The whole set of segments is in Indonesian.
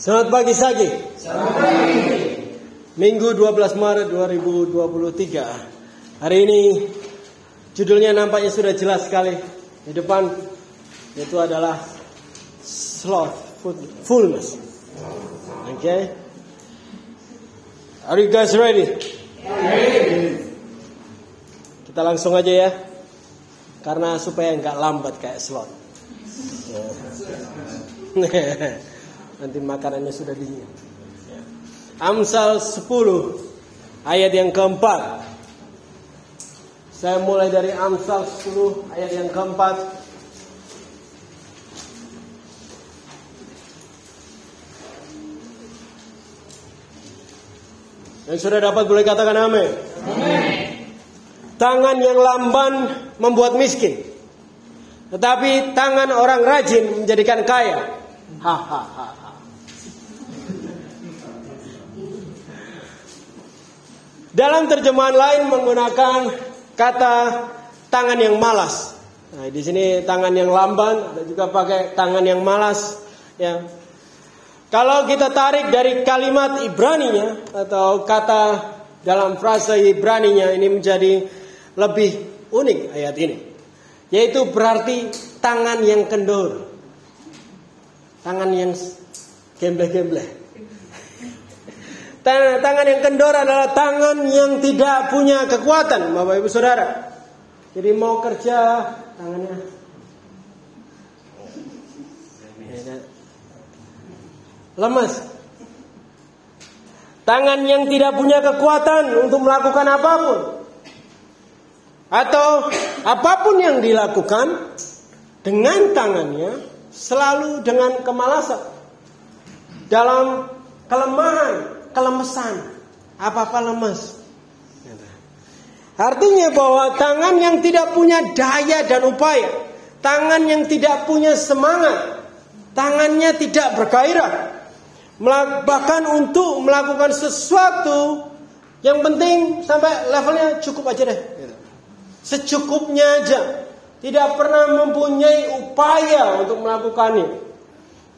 Selamat pagi Sagi. Selamat pagi. Minggu 12 Maret 2023. Hari ini judulnya nampaknya sudah jelas sekali di depan yaitu adalah slothfulness. Oke. Okay. Are you guys ready? Ready. Kita langsung aja ya. Karena supaya nggak lambat kayak sloth. Nanti makanannya sudah dingin. Amsal 10 ayat yang keempat. Saya mulai dari Amsal 10 ayat yang keempat. Yang sudah dapat boleh katakan amin. Tangan yang lamban membuat miskin. Tetapi tangan orang rajin menjadikan kaya. Hahaha. Dalam terjemahan lain menggunakan kata tangan yang malas. Nah, di sini tangan yang lamban, ada juga pakai tangan yang malas. Ya. Kalau kita tarik dari kalimat Ibraninya atau kata dalam frase Ibraninya ini menjadi lebih unik ayat ini. Yaitu berarti tangan yang kendor. Tangan yang gembleh-gembleh. Tangan yang kendor adalah tangan yang tidak punya kekuatan, Bapak Ibu Saudara. Jadi mau kerja tangannya lemas. Tangan yang tidak punya kekuatan untuk melakukan apa pun. Atau apa pun yang dilakukan dengan tangannya selalu dengan kemalasan. Dalam kelemahan, kelemesan. Apa-apa lemes. Artinya bahwa tangan yang tidak punya daya dan upaya, tangan yang tidak punya semangat, tangannya tidak bergairah, bahkan untuk melakukan sesuatu yang penting sampai levelnya cukup aja deh, secukupnya aja, tidak pernah mempunyai upaya untuk melakukannya,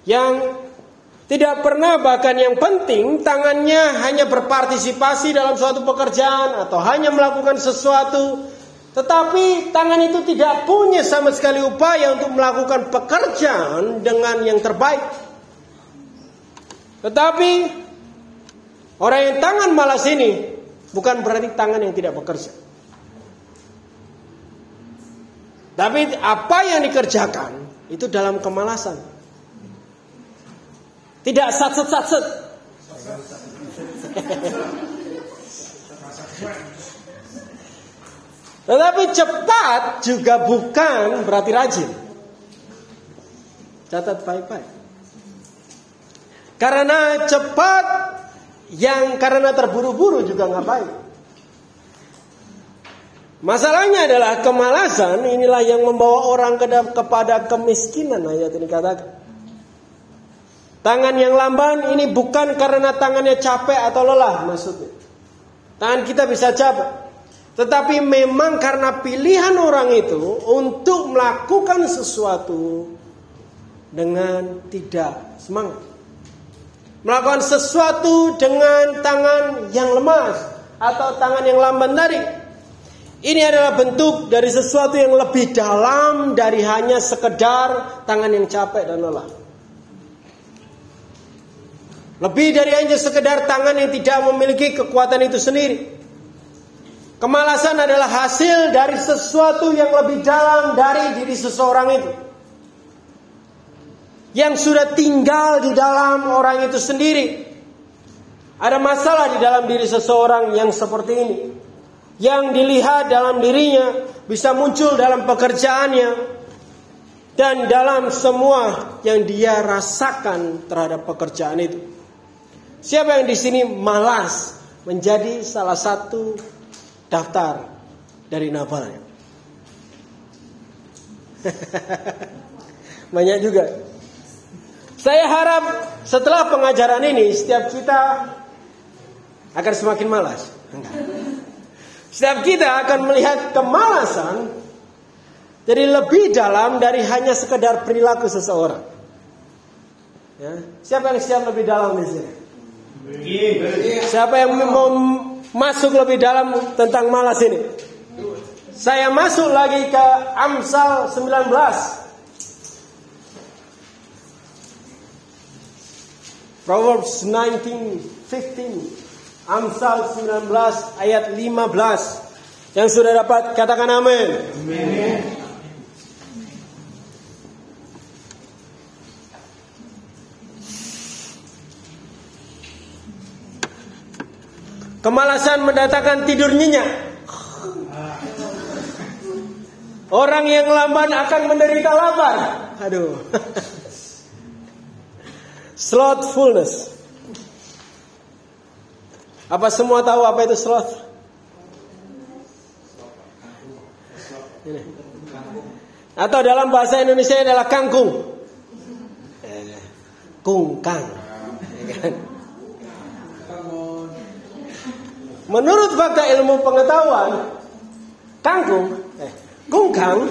yang tidak pernah bahkan yang penting tangannya hanya berpartisipasi dalam suatu pekerjaan atau hanya melakukan sesuatu tetapi tangan itu tidak punya sama sekali upaya untuk melakukan pekerjaan dengan yang terbaik. Tetapi orang yang tangan malas ini bukan berarti tangan yang tidak bekerja. Tapi apa yang dikerjakan itu dalam kemalasan. Tidak satset-satset. Tetapi cepat juga bukan berarti rajin. Catat baik-baik. Karena cepat yang karena terburu-buru juga nggak baik. Masalahnya adalah kemalasan inilah yang membawa orang kepada kemiskinan ayat ini katakan. Tangan yang lamban ini bukan karena tangannya capek atau lelah maksudnya. Tangan kita bisa capek. Tetapi memang karena pilihan orang itu untuk melakukan sesuatu dengan tidak semangat. Melakukan sesuatu dengan tangan yang lemas atau tangan yang lamban tadi. Ini adalah bentuk dari sesuatu yang lebih dalam dari hanya sekedar tangan yang capek dan lelah. Lebih dari hanya sekedar tangan yang tidak memiliki kekuatan itu sendiri. Kemalasan adalah hasil dari sesuatu yang lebih dalam dari diri seseorang itu. Yang sudah tinggal di dalam orang itu sendiri. Ada masalah di dalam diri seseorang yang seperti ini. Yang dilihat dalam dirinya bisa muncul dalam pekerjaannya dan dalam semua yang dia rasakan terhadap pekerjaan itu. Siapa yang di sini malas menjadi salah satu daftar dari nafalnya? Banyak juga. Saya harap setelah pengajaran ini setiap kita akan semakin malas. Setiap kita akan melihat kemalasan jadi lebih dalam dari hanya sekedar perilaku seseorang. Ya. Siapa yang siap lebih dalam di sini? Siapa yang mau masuk lebih dalam tentang malas ini? Saya masuk lagi ke Amsal 19. Proverbs 19:15. Amsal 19 ayat 15. Yang sudah dapat katakan amin. Amin. Kemalasan mendatangkan tidur nyenyak. Orang yang lamban akan menderita lapar. Aduh. Slothfulness. Apa semua tahu apa itu sloth? Ini. Atau dalam bahasa Indonesia adalah kangkung. Eh, kungkang. Ya? Menurut fakta ilmu pengetahuan, kangkung, eh, kungkang,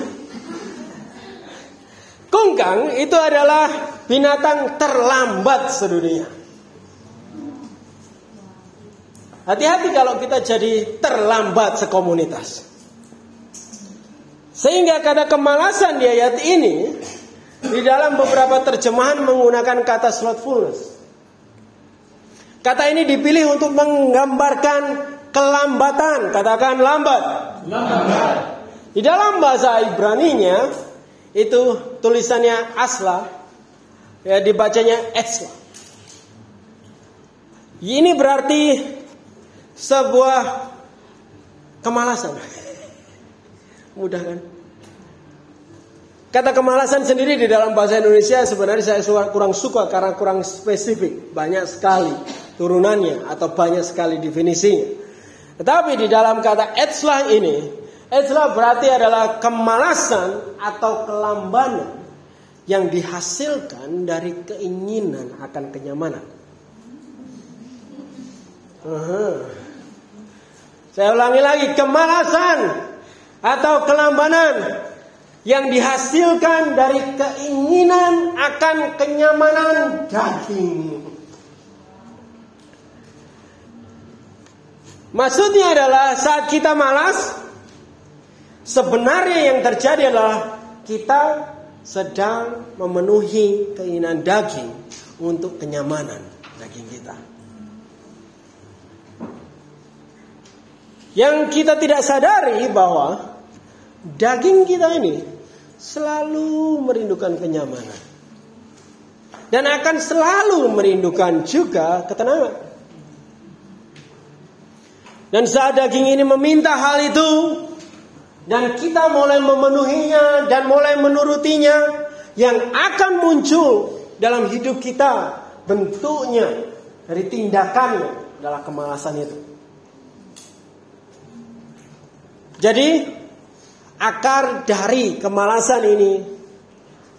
kungkang itu adalah binatang terlambat sedunia. Hati-hati kalau kita jadi terlambat sekomunitas. Sehingga kata kemalasan di ayat ini di dalam beberapa terjemahan menggunakan kata slothfulness. Kata ini dipilih untuk menggambarkan kelambatan. Katakan lambat. Lambat. Di dalam bahasa Ibrani-nya itu tulisannya asla, ya dibacanya esla. Ini berarti sebuah kemalasan. Mudah kan? Kata kemalasan sendiri di dalam bahasa Indonesia sebenarnya saya kurang suka karena kurang spesifik, banyak sekali turunannya atau banyak sekali definisinya. Tetapi di dalam kata etslah ini, etslah berarti adalah kemalasan atau kelambanan yang dihasilkan dari keinginan akan kenyamanan. Uh-huh. Saya ulangi lagi, kemalasan atau kelambanan yang dihasilkan dari keinginan akan kenyamanan daging. Maksudnya adalah saat kita malas, sebenarnya yang terjadi adalah kita sedang memenuhi keinginan daging untuk kenyamanan daging kita. Yang kita tidak sadari bahwa daging kita ini selalu merindukan kenyamanan. Dan akan selalu merindukan juga ketenangan. Dan saat daging ini meminta hal itu, dan kita mulai memenuhinya dan mulai menurutinya, yang akan muncul dalam hidup kita bentuknya dari tindakannya adalah kemalasan itu. Jadi Akar dari kemalasan ini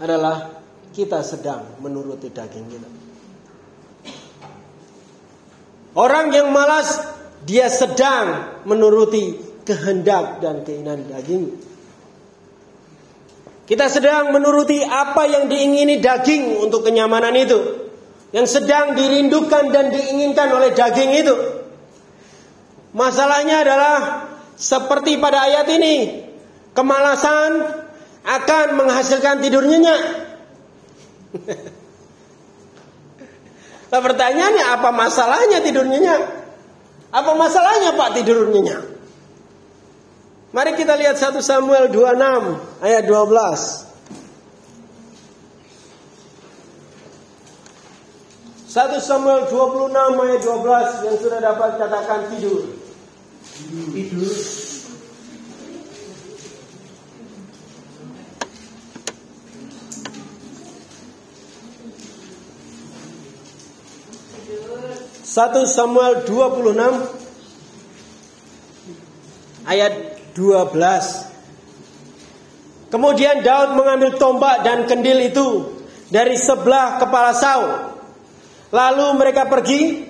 adalah kita sedang menuruti daging kita. Orang yang malas dia sedang menuruti kehendak dan keinginan daging. Kita sedang menuruti apa yang diingini daging untuk kenyamanan itu. Yang sedang dirindukan dan diinginkan oleh daging itu. Masalahnya adalah seperti pada ayat ini. Kemalasan akan menghasilkan tidur nyenyak. Nah pertanyaannya apa masalahnya tidur nyenyak? Apa masalahnya Pak tidur nyenyak? Mari kita lihat 1 Samuel 26 ayat 12. 1 Samuel 26 ayat 12 yang sudah dapat katakan tidur. Tidur 1 Samuel 26 ayat 12. Kemudian Daud mengambil tombak dan kendil itu dari sebelah kepala Saul. Lalu mereka pergi,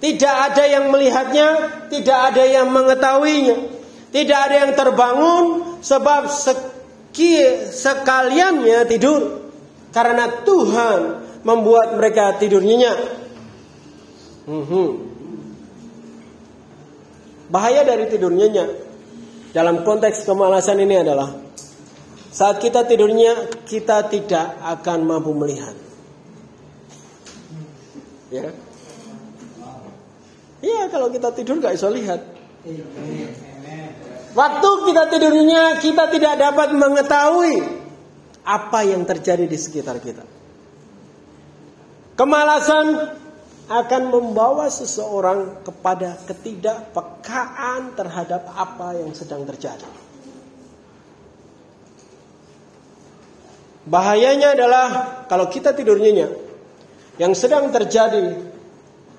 tidak ada yang melihatnya, tidak ada yang mengetahuinya, tidak ada yang terbangun sebab seki, sekaliannya tidur karena Tuhan membuat mereka tidur nyenyak. Mhm. Bahaya dari tidur nyenyak dalam konteks kemalasan ini adalah saat kita tidurnya kita tidak akan mampu melihat. Ya. Iya kalau kita tidur gak bisa lihat. Waktu kita tidurnya kita tidak dapat mengetahui apa yang terjadi di sekitar kita. Kemalasan akan membawa seseorang kepada ketidakpekaan terhadap apa yang sedang terjadi. Bahayanya adalah kalau kita tidur nyenyak, yang sedang terjadi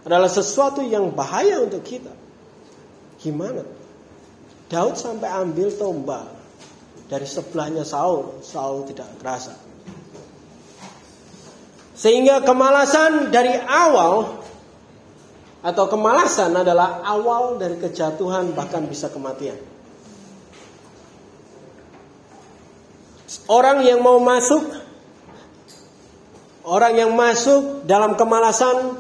adalah sesuatu yang bahaya untuk kita. Gimana? Daud sampai ambil tombak dari sebelahnya Saul, Saul tidak kerasa. Sehingga kemalasan dari awal atau kemalasan adalah awal dari kejatuhan bahkan bisa kematian. Orang yang mau masuk orang yang masuk dalam kemalasan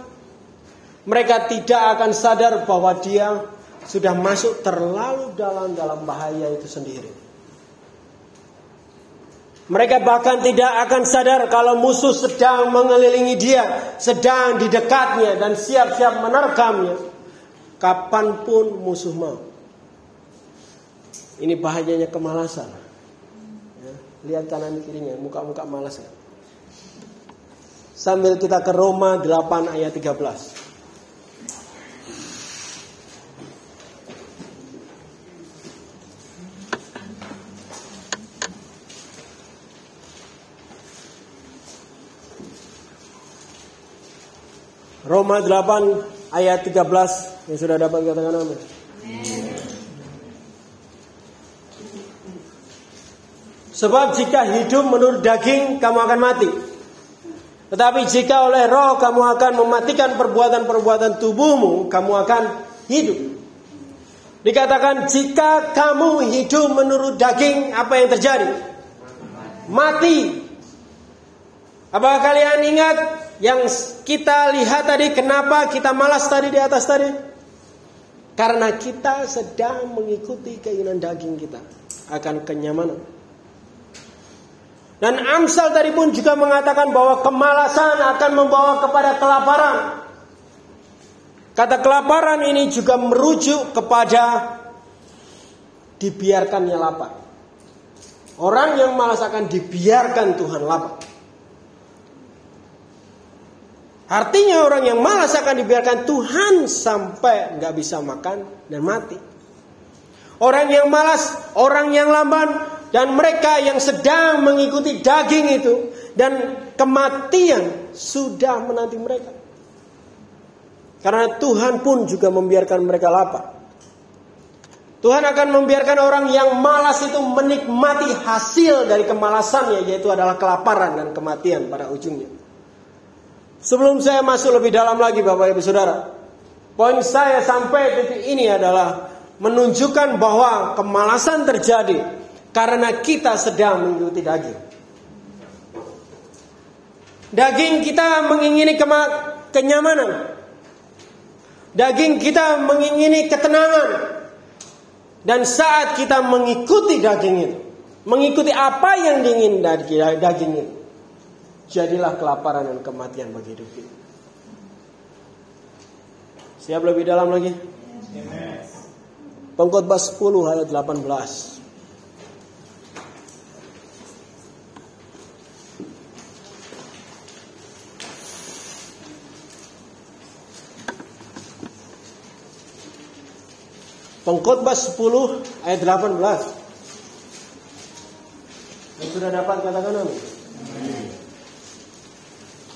mereka tidak akan sadar bahwa dia sudah masuk terlalu dalam dalam bahaya itu sendiri. Mereka bahkan tidak akan sadar kalau musuh sedang mengelilingi dia, sedang di dekatnya dan siap-siap menerkamnya. Kapan pun musuh mau. Ini bahayanya kemalasan. Ya, lihat kanan kirinya, muka-muka malas. Sambil kita ke Roma 8 ayat 13. Roma 8 ayat 13 yang sudah dapat katakan amin. Sebab jika hidup menurut daging kamu akan mati. Tetapi jika oleh roh kamu akan mematikan perbuatan-perbuatan tubuhmu, kamu akan hidup. Dikatakan jika kamu hidup menurut daging, apa yang terjadi? Mati. Apakah kalian ingat yang kita lihat tadi kenapa kita malas tadi di atas tadi? Karena kita sedang mengikuti keinginan daging kita akan kenyamanan. Dan Amsal tadi pun juga mengatakan bahwa kemalasan akan membawa kepada kelaparan. Kata kelaparan ini juga merujuk kepada dibiarkannya lapar. Orang yang malas akan dibiarkan Tuhan lapar. Artinya orang yang malas akan dibiarkan Tuhan sampai nggak bisa makan dan mati. Orang yang malas, orang yang lamban, dan mereka yang sedang mengikuti daging itu dan kematian sudah menanti mereka. Karena Tuhan pun juga membiarkan mereka lapar. Tuhan akan membiarkan orang yang malas itu menikmati hasil dari kemalasannya yaitu adalah kelaparan dan kematian pada ujungnya. Sebelum saya masuk lebih dalam lagi Bapak Ibu Saudara. Poin saya sampai titik ini adalah menunjukkan bahwa kemalasan terjadi karena kita sedang mengikuti daging. Daging kita mengingini kenyamanan. Daging kita mengingini ketenangan. Dan saat kita mengikuti daging itu, mengikuti apa yang diingin dari daging itu, jadilah kelaparan dan kematian bagi hidup kita. Siap lebih dalam lagi? Pengkhotbah 10 ayat 18. Pengkhotbah 10 ayat 18. Yang sudah dapat katakan amin.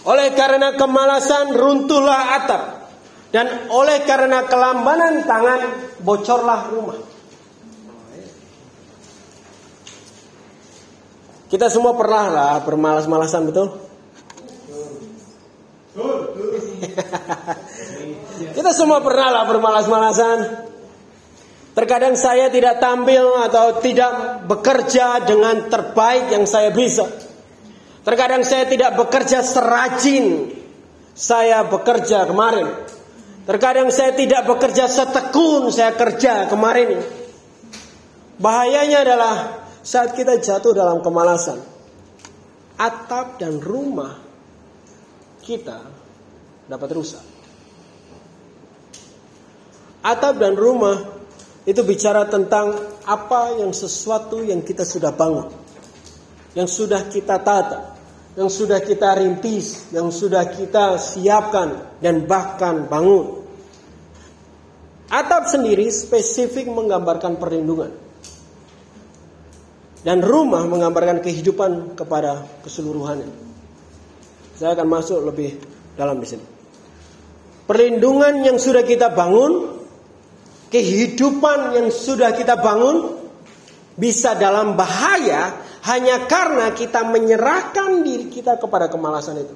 Oleh karena kemalasan runtuhlah atap dan oleh karena kelambanan tangan bocorlah rumah. Kita semua pernah lah bermalas-malasan betul? Kita semua pernah lah bermalas-malasan. Terkadang saya tidak tampil atau tidak bekerja dengan terbaik yang saya bisa. Terkadang saya tidak bekerja serajin saya bekerja kemarin. Terkadang saya tidak bekerja setekun saya kerja kemarin. Bahayanya adalah saat kita jatuh dalam kemalasan. Atap dan rumah kita dapat rusak. Atap dan rumah itu bicara tentang apa yang sesuatu yang kita sudah bangun. Yang sudah kita tata yang sudah kita rintis, yang sudah kita siapkan dan bahkan bangun. Atap sendiri spesifik menggambarkan perlindungan. Dan rumah menggambarkan kehidupan kepada keseluruhannya. Saya akan masuk lebih dalam di sini. Perlindungan yang sudah kita bangun, kehidupan yang sudah kita bangun bisa dalam bahaya hanya karena kita menyerahkan diri kita kepada kemalasan itu.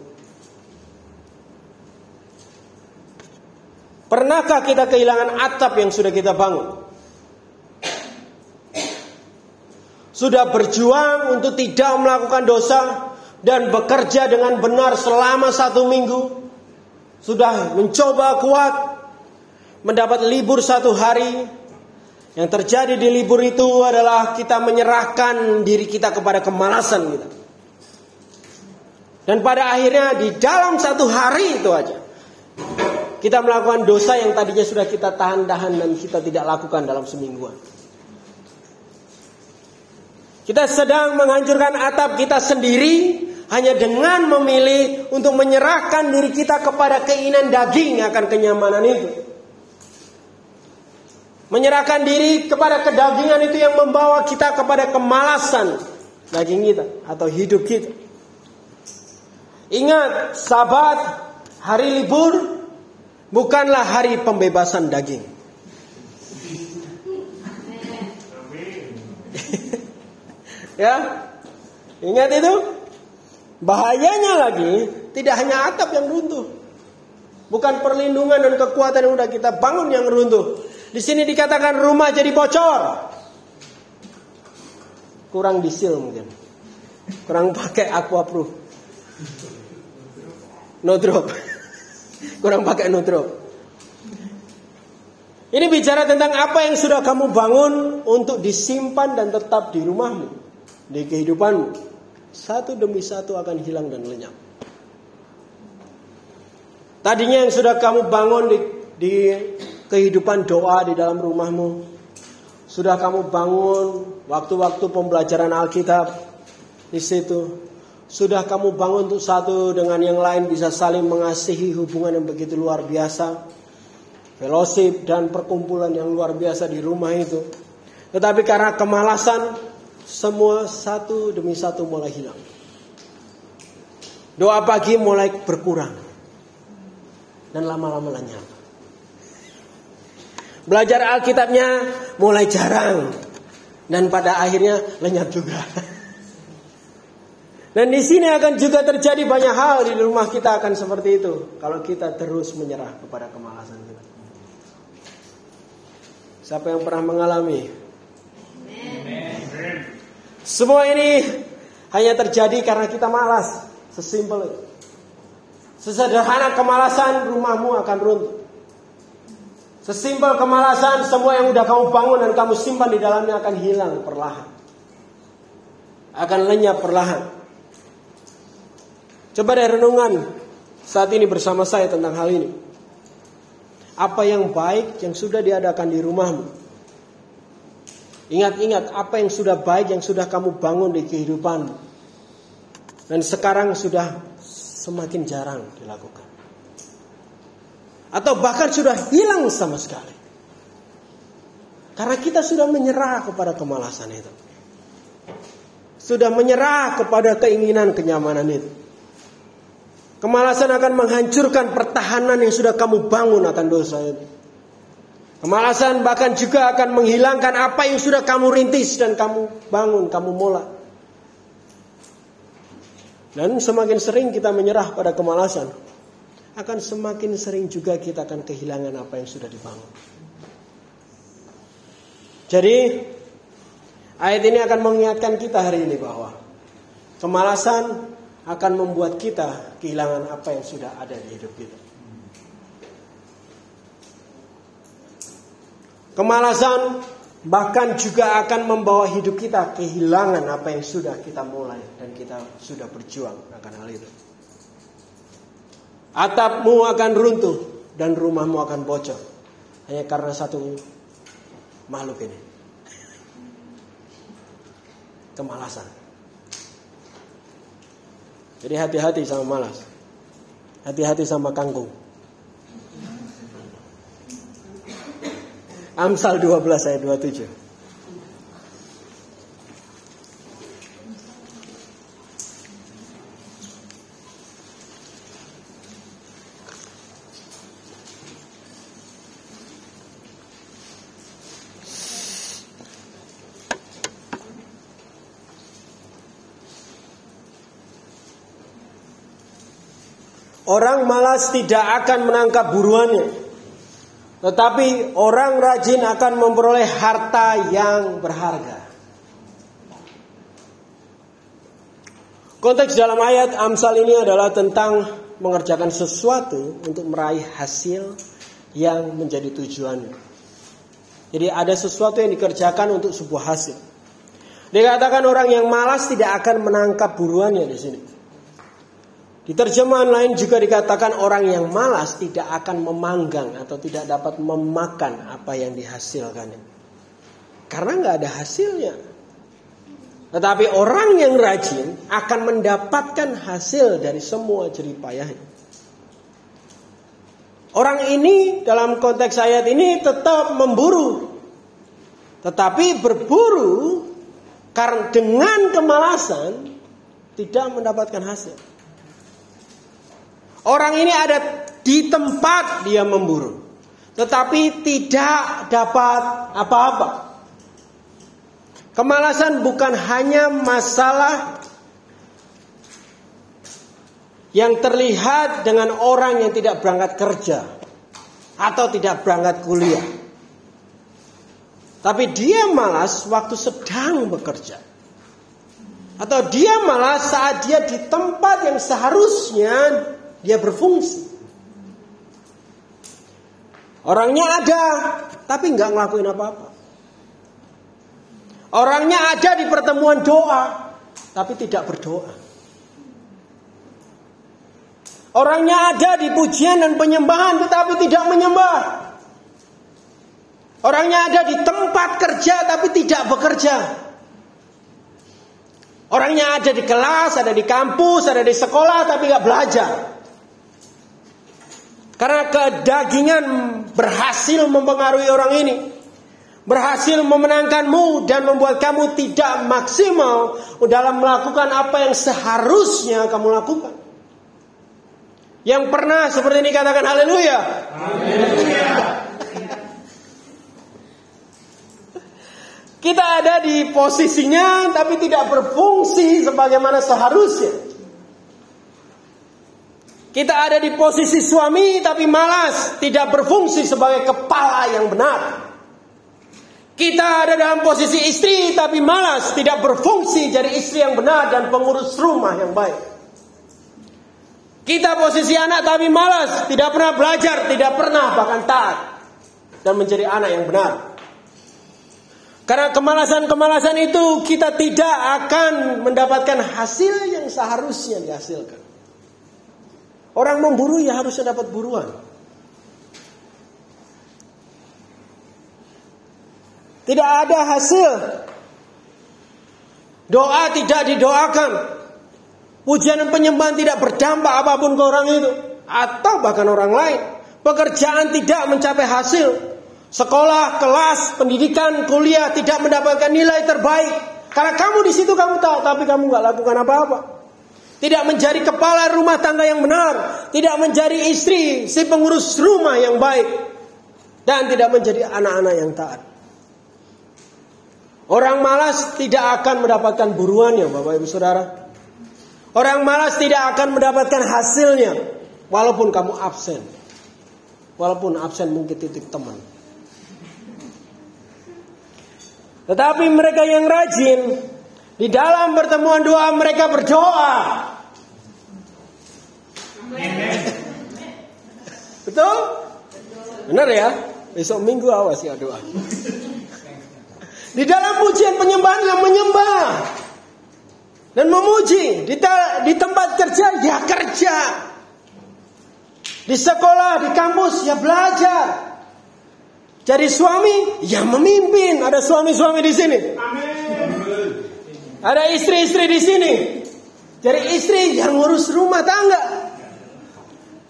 Pernahkah kita kehilangan atap yang sudah kita bangun? Sudah berjuang untuk tidak melakukan dosa dan bekerja dengan benar selama satu minggu. Sudah mencoba kuat mendapat libur satu hari, yang terjadi di libur itu adalah kita menyerahkan diri kita kepada kemalasan kita. Dan pada akhirnya di dalam satu hari itu aja kita melakukan dosa yang tadinya sudah kita tahan-tahan dan kita tidak lakukan dalam semingguan. Kita sedang menghancurkan atap kita sendiri hanya dengan memilih untuk menyerahkan diri kita kepada keinginan daging akan kenyamanan itu. Menyerahkan diri kepada kedagingan itu yang membawa kita kepada kemalasan daging kita atau hidup kita. Ingat, sabat hari libur bukanlah hari pembebasan daging. ya, ingat itu. Bahayanya lagi, tidak hanya atap yang runtuh. Bukan perlindungan dan kekuatan yang sudah kita bangun yang runtuh. Di sini dikatakan rumah jadi bocor. Kurang disil mungkin. Kurang pakai aqua proof. No drop. Kurang pakai no drop. Ini bicara tentang apa yang sudah kamu bangun untuk disimpan dan tetap di rumahmu, di kehidupanmu. Satu demi satu akan hilang dan lenyap. Tadinya yang sudah kamu bangun di, di kehidupan doa di dalam rumahmu. Sudah kamu bangun waktu-waktu pembelajaran Alkitab di situ. Sudah kamu bangun untuk satu dengan yang lain bisa saling mengasihi hubungan yang begitu luar biasa. Fellowship dan perkumpulan yang luar biasa di rumah itu. Tetapi karena kemalasan semua satu demi satu mulai hilang. Doa pagi mulai berkurang. Dan lama-lama lenyap. Belajar Alkitabnya mulai jarang. Dan pada akhirnya lenyap juga. Dan di sini akan juga terjadi banyak hal di rumah kita akan seperti itu kalau kita terus menyerah kepada kemalasan kita. Siapa yang pernah mengalami? Semua ini hanya terjadi karena kita malas. Sesimpel itu. Sesederhana kemalasan rumahmu akan runtuh. Sesimpel kemalasan, semua yang udah kamu bangun dan kamu simpan di dalamnya akan hilang perlahan. Akan lenyap perlahan. Coba deh renungan saat ini bersama saya tentang hal ini. Apa yang baik yang sudah diadakan di rumahmu? Ingat-ingat apa yang sudah baik yang sudah kamu bangun di kehidupanmu. Dan sekarang sudah semakin jarang dilakukan atau bahkan sudah hilang sama sekali. Karena kita sudah menyerah kepada kemalasan itu. Sudah menyerah kepada keinginan kenyamanan itu. Kemalasan akan menghancurkan pertahanan yang sudah kamu bangun akan dosa itu. Kemalasan bahkan juga akan menghilangkan apa yang sudah kamu rintis dan kamu bangun, kamu mulai. Dan semakin sering kita menyerah pada kemalasan, akan semakin sering juga kita akan kehilangan apa yang sudah dibangun. Jadi ayat ini akan mengingatkan kita hari ini bahwa kemalasan akan membuat kita kehilangan apa yang sudah ada di hidup kita. Kemalasan bahkan juga akan membawa hidup kita kehilangan apa yang sudah kita mulai dan kita sudah berjuang akan hal itu. Atapmu akan runtuh dan rumahmu akan bocor hanya karena satu makhluk ini. Kemalasan. Jadi hati-hati sama malas. Hati-hati sama kangkung. Amsal 12 ayat 27. Orang malas tidak akan menangkap buruannya. Tetapi orang rajin akan memperoleh harta yang berharga. Konteks dalam ayat Amsal ini adalah tentang mengerjakan sesuatu untuk meraih hasil yang menjadi tujuannya. Jadi ada sesuatu yang dikerjakan untuk sebuah hasil. Dikatakan orang yang malas tidak akan menangkap buruannya di sini. Di terjemahan lain juga dikatakan orang yang malas tidak akan memanggang atau tidak dapat memakan apa yang dihasilkannya. Karena nggak ada hasilnya. Tetapi orang yang rajin akan mendapatkan hasil dari semua jeripayahnya. Orang ini dalam konteks ayat ini tetap memburu. Tetapi berburu karena dengan kemalasan tidak mendapatkan hasil. Orang ini ada di tempat dia memburu. Tetapi tidak dapat apa-apa. Kemalasan bukan hanya masalah yang terlihat dengan orang yang tidak berangkat kerja atau tidak berangkat kuliah. Tapi dia malas waktu sedang bekerja. Atau dia malas saat dia di tempat yang seharusnya dia berfungsi. Orangnya ada, tapi nggak ngelakuin apa-apa. Orangnya ada di pertemuan doa, tapi tidak berdoa. Orangnya ada di pujian dan penyembahan, tetapi tidak menyembah. Orangnya ada di tempat kerja, tapi tidak bekerja. Orangnya ada di kelas, ada di kampus, ada di sekolah, tapi nggak belajar. Karena kedagingan berhasil mempengaruhi orang ini. Berhasil memenangkanmu dan membuat kamu tidak maksimal dalam melakukan apa yang seharusnya kamu lakukan. Yang pernah seperti ini katakan haleluya. Kita ada di posisinya tapi tidak berfungsi sebagaimana seharusnya. Kita ada di posisi suami tapi malas, tidak berfungsi sebagai kepala yang benar. Kita ada dalam posisi istri tapi malas, tidak berfungsi jadi istri yang benar dan pengurus rumah yang baik. Kita posisi anak tapi malas, tidak pernah belajar, tidak pernah bahkan taat dan menjadi anak yang benar. Karena kemalasan-kemalasan itu kita tidak akan mendapatkan hasil yang seharusnya dihasilkan. Orang memburu ya harusnya dapat buruan. Tidak ada hasil. Doa tidak didoakan. Pujian dan penyembahan tidak berdampak apa pun ke orang itu. Atau bahkan orang lain. Pekerjaan tidak mencapai hasil. Sekolah, kelas, pendidikan, kuliah tidak mendapatkan nilai terbaik. Karena kamu di situ kamu tahu, tapi kamu nggak lakukan apa-apa. Tidak menjadi kepala rumah tangga yang benar. Tidak menjadi istri si pengurus rumah yang baik. Dan tidak menjadi anak-anak yang taat. Orang malas tidak akan mendapatkan buruannya Bapak Ibu Saudara. Orang malas tidak akan mendapatkan hasilnya. Walaupun kamu absen. Walaupun absen mungkin titik teman. Tetapi mereka yang rajin di dalam pertemuan doa mereka berdoa. Betul? Benar ya? Besok minggu awas ya doa. Di dalam pujian penyembahan yang menyembah dan memuji di, di tempat kerja ya kerja. Di sekolah, di kampus ya belajar. Jadi suami ya memimpin. Ada suami-suami di sini. Ada istri-istri di sini. Jadi istri yang ngurus rumah tangga.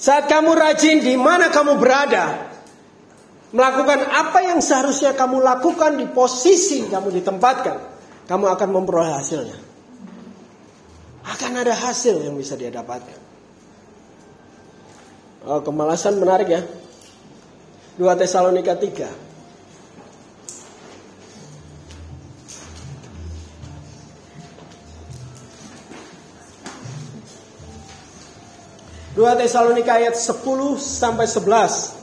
Saat kamu rajin di mana kamu berada, melakukan apa yang seharusnya kamu lakukan di posisi kamu ditempatkan, kamu akan memperoleh hasilnya. Akan ada hasil yang bisa dia dapatkan. Oh, kemalasan menarik ya. 2 Tesalonika 3. 2 Tesalonika ayat 10 sampai 11.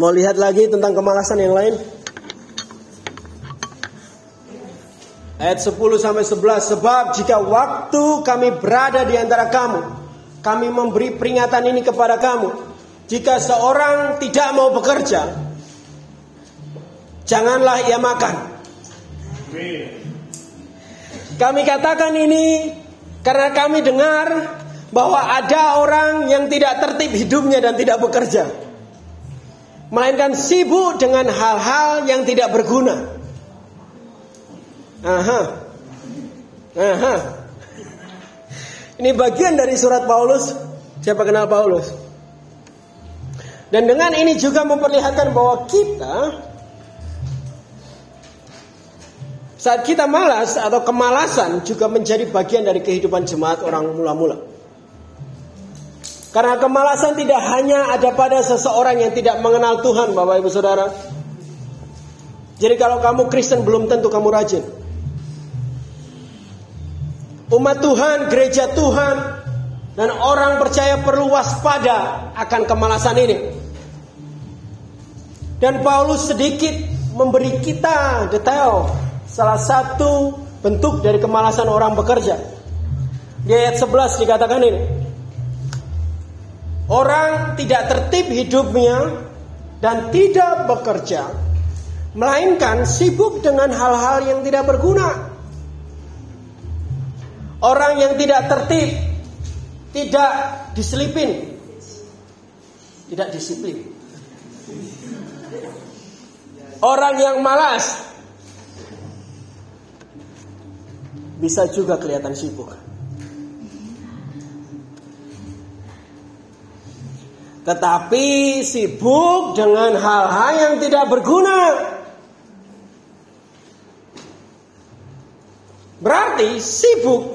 Mau lihat lagi tentang kemalasan yang lain? Ayat 10 sampai 11 Sebab jika waktu kami berada di antara kamu Kami memberi peringatan ini kepada kamu Jika seorang tidak mau bekerja Janganlah ia makan Kami katakan ini Karena kami dengar Bahwa ada orang yang tidak tertib hidupnya dan tidak bekerja melainkan sibuk dengan hal-hal yang tidak berguna. Aha. Aha. Ini bagian dari surat Paulus. Siapa kenal Paulus? Dan dengan ini juga memperlihatkan bahwa kita saat kita malas atau kemalasan juga menjadi bagian dari kehidupan jemaat orang mula-mula. Karena kemalasan tidak hanya ada pada seseorang yang tidak mengenal Tuhan, Bapak Ibu Saudara. Jadi kalau kamu Kristen belum tentu kamu rajin. Umat Tuhan, gereja Tuhan, dan orang percaya perlu waspada akan kemalasan ini. Dan Paulus sedikit memberi kita detail salah satu bentuk dari kemalasan orang bekerja. Di ayat 11 dikatakan ini. Orang tidak tertib hidupnya dan tidak bekerja, melainkan sibuk dengan hal-hal yang tidak berguna. Orang yang tidak tertib, tidak diselipin, tidak disiplin. Orang yang malas bisa juga kelihatan sibuk. Tetapi sibuk dengan hal-hal yang tidak berguna. Berarti sibuk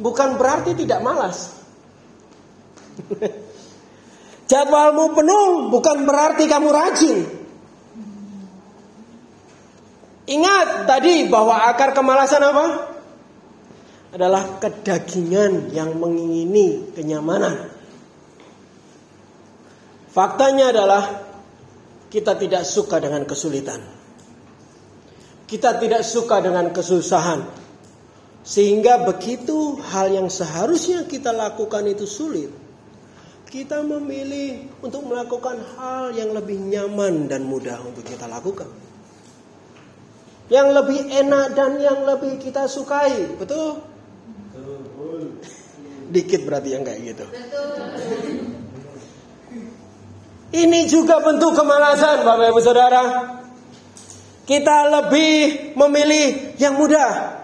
bukan berarti tidak malas. Jadwalmu penuh bukan berarti kamu rajin. Ingat tadi bahwa akar kemalasan apa? Adalah kedagingan yang mengingini kenyamanan. Faktanya adalah kita tidak suka dengan kesulitan. Kita tidak suka dengan kesusahan. Sehingga begitu hal yang seharusnya kita lakukan itu sulit. Kita memilih untuk melakukan hal yang lebih nyaman dan mudah untuk kita lakukan. Yang lebih enak dan yang lebih kita sukai. Betul? Betul. Dikit berarti yang kayak gitu. Betul. Ini juga bentuk kemalasan Bapak Ibu Saudara. Kita lebih memilih yang mudah.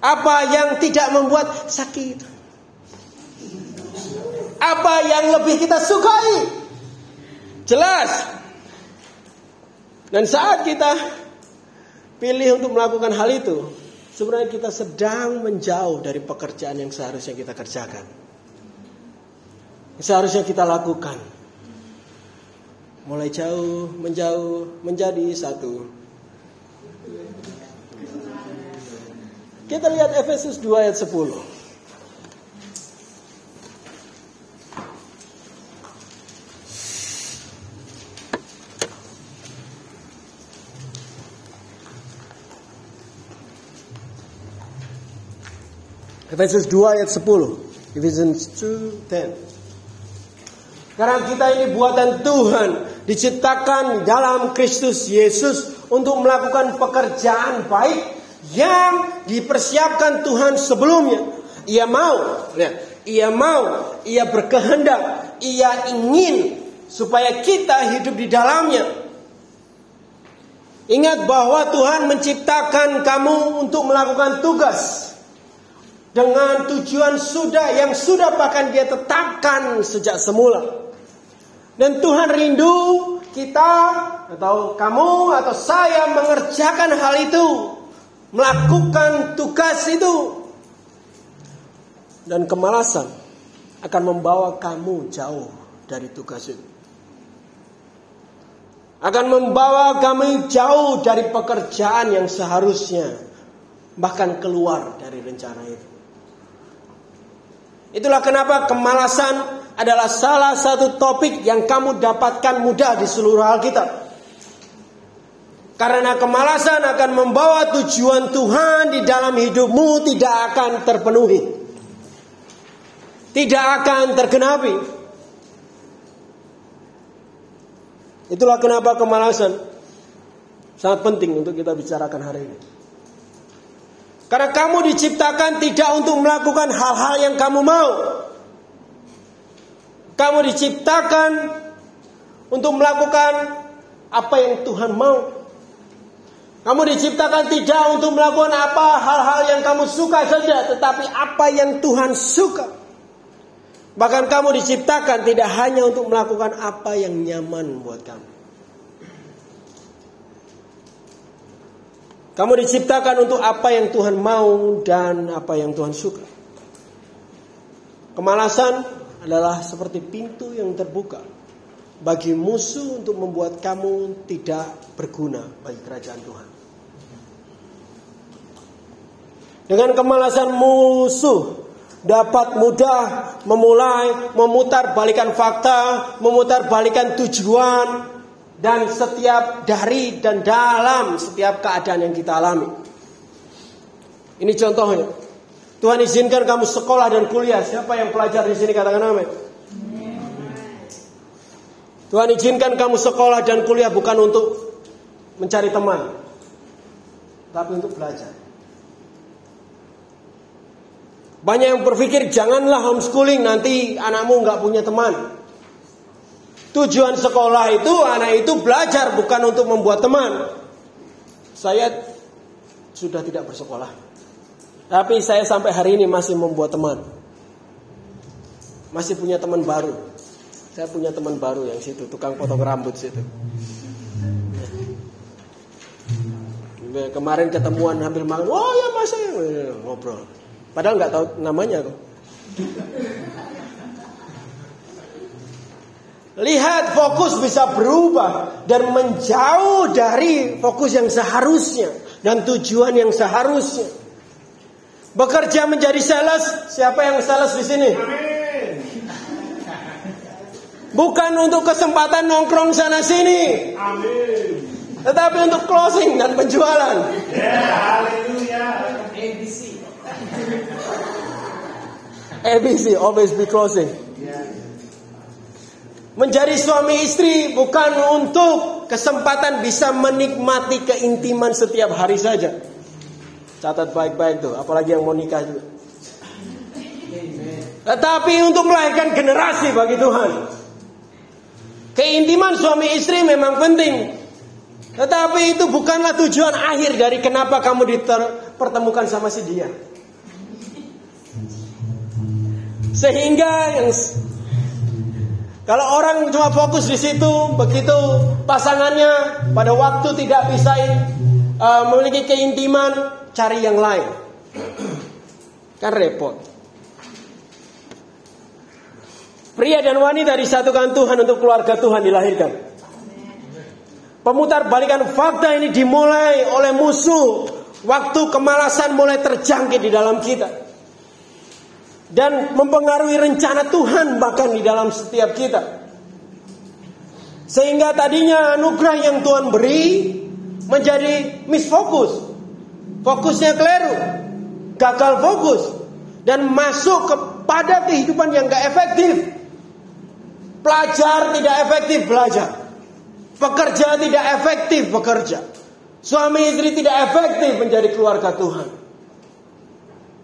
Apa yang tidak membuat sakit. Apa yang lebih kita sukai. Jelas. Dan saat kita pilih untuk melakukan hal itu, sebenarnya kita sedang menjauh dari pekerjaan yang seharusnya kita kerjakan. Seharusnya kita lakukan mulai jauh menjauh menjadi satu. Kita lihat Efesus 2 ayat 10. Efesus 2 ayat 10. Ephesians 2:10. Karena kita ini buatan Tuhan, diciptakan dalam Kristus Yesus untuk melakukan pekerjaan baik yang dipersiapkan Tuhan sebelumnya. Ia mau, lihat, ia mau, ia berkehendak, ia ingin supaya kita hidup di dalamnya. Ingat bahwa Tuhan menciptakan kamu untuk melakukan tugas dengan tujuan sudah yang sudah bahkan dia tetapkan sejak semula. Dan Tuhan rindu kita atau kamu atau saya mengerjakan hal itu, melakukan tugas itu. Dan kemalasan akan membawa kamu jauh dari tugas itu akan membawa kami jauh dari pekerjaan yang seharusnya bahkan keluar dari rencana itu. Itulah kenapa kemalasan adalah salah satu topik yang kamu dapatkan mudah di seluruh Alkitab. Karena kemalasan akan membawa tujuan Tuhan di dalam hidupmu tidak akan terpenuhi. Tidak akan tergenapi. Itulah kenapa kemalasan sangat penting untuk kita bicarakan hari ini. Karena kamu diciptakan tidak untuk melakukan hal-hal yang kamu mau. Kamu diciptakan untuk melakukan apa yang Tuhan mau. Kamu diciptakan tidak untuk melakukan apa hal-hal yang kamu suka saja, tetapi apa yang Tuhan suka. Bahkan kamu diciptakan tidak hanya untuk melakukan apa yang nyaman buat kamu. Kamu diciptakan untuk apa yang Tuhan mau dan apa yang Tuhan suka. Kemalasan adalah seperti pintu yang terbuka bagi musuh untuk membuat kamu tidak berguna bagi kerajaan Tuhan. Dengan kemalasan musuh dapat mudah memulai memutar balikan fakta, memutar balikan tujuan dan setiap dari dan dalam setiap keadaan yang kita alami. Ini contohnya. Tuhan izinkan kamu sekolah dan kuliah. Siapa yang pelajar di sini katakan amin. Tuhan izinkan kamu sekolah dan kuliah bukan untuk mencari teman, tapi untuk belajar. Banyak yang berpikir janganlah homeschooling nanti anakmu nggak punya teman. Tujuan sekolah itu anak itu belajar bukan untuk membuat teman. Saya sudah tidak bersekolah. Tapi saya sampai hari ini masih membuat teman. Masih punya teman baru. Saya punya teman baru yang situ, tukang potong rambut situ. Kemarin ketemuan hampir makan, oh ya mas ngobrol. Padahal nggak tahu namanya kok. Lihat fokus bisa berubah dan menjauh dari fokus yang seharusnya dan tujuan yang seharusnya. Bekerja menjadi sales, siapa yang sales di sini? Bukan untuk kesempatan nongkrong sana sini. Amin. Tetapi untuk closing dan penjualan. Yeah, haleluya. ABC. ABC, always be closing. Menjadi suami istri bukan untuk kesempatan bisa menikmati keintiman setiap hari saja. Catat baik-baik tuh, apalagi yang mau nikah juga. Tetapi untuk melahirkan generasi bagi Tuhan. Keintiman suami istri memang penting. Tetapi itu bukanlah tujuan akhir dari kenapa kamu dipertemukan sama si dia. Sehingga yang kalau orang cuma fokus di situ, begitu pasangannya pada waktu tidak bisa uh, memiliki keintiman, cari yang lain. Kan repot. Pria dan wanita disatukan Tuhan untuk keluarga Tuhan dilahirkan. Pemutar balikan fakta ini dimulai oleh musuh. Waktu kemalasan mulai terjangkit di dalam kita dan mempengaruhi rencana Tuhan bahkan di dalam setiap kita. Sehingga tadinya anugerah yang Tuhan beri menjadi misfokus. Fokusnya keliru. Gagal fokus. dan masuk kepada kehidupan yang gak efektif. Pelajar tidak efektif belajar. Pekerja tidak efektif bekerja. Suami istri tidak efektif menjadi keluarga Tuhan.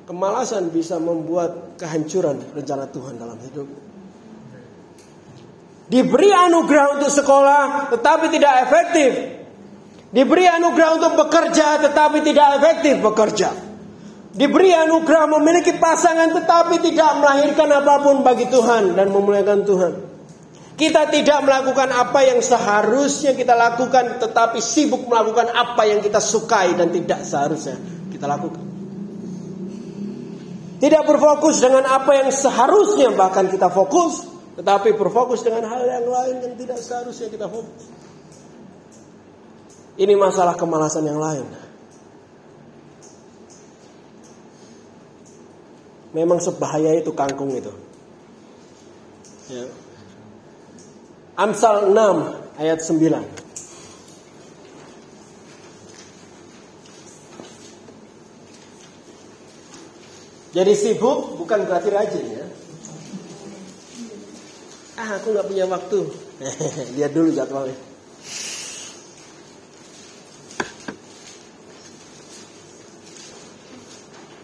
Kemalasan bisa membuat kehancuran rencana Tuhan dalam hidup. Diberi anugerah untuk sekolah tetapi tidak efektif. Diberi anugerah untuk bekerja tetapi tidak efektif bekerja. Diberi anugerah memiliki pasangan tetapi tidak melahirkan apa pun bagi Tuhan dan memuliakan Tuhan. Kita tidak melakukan apa yang seharusnya kita lakukan tetapi sibuk melakukan apa yang kita sukai dan tidak seharusnya kita lakukan. Tidak berfokus dengan apa yang seharusnya bahkan kita fokus tetapi berfokus dengan hal yang lain yang tidak seharusnya kita fokus. Ini masalah kemalasan yang lain. Memang sebahaya itu kangkung itu. Ya. Amsal 6 ayat 9. Jadi sibuk bukan berarti rajin ya. Ah aku nggak punya waktu. Lihat dulu jadwalnya.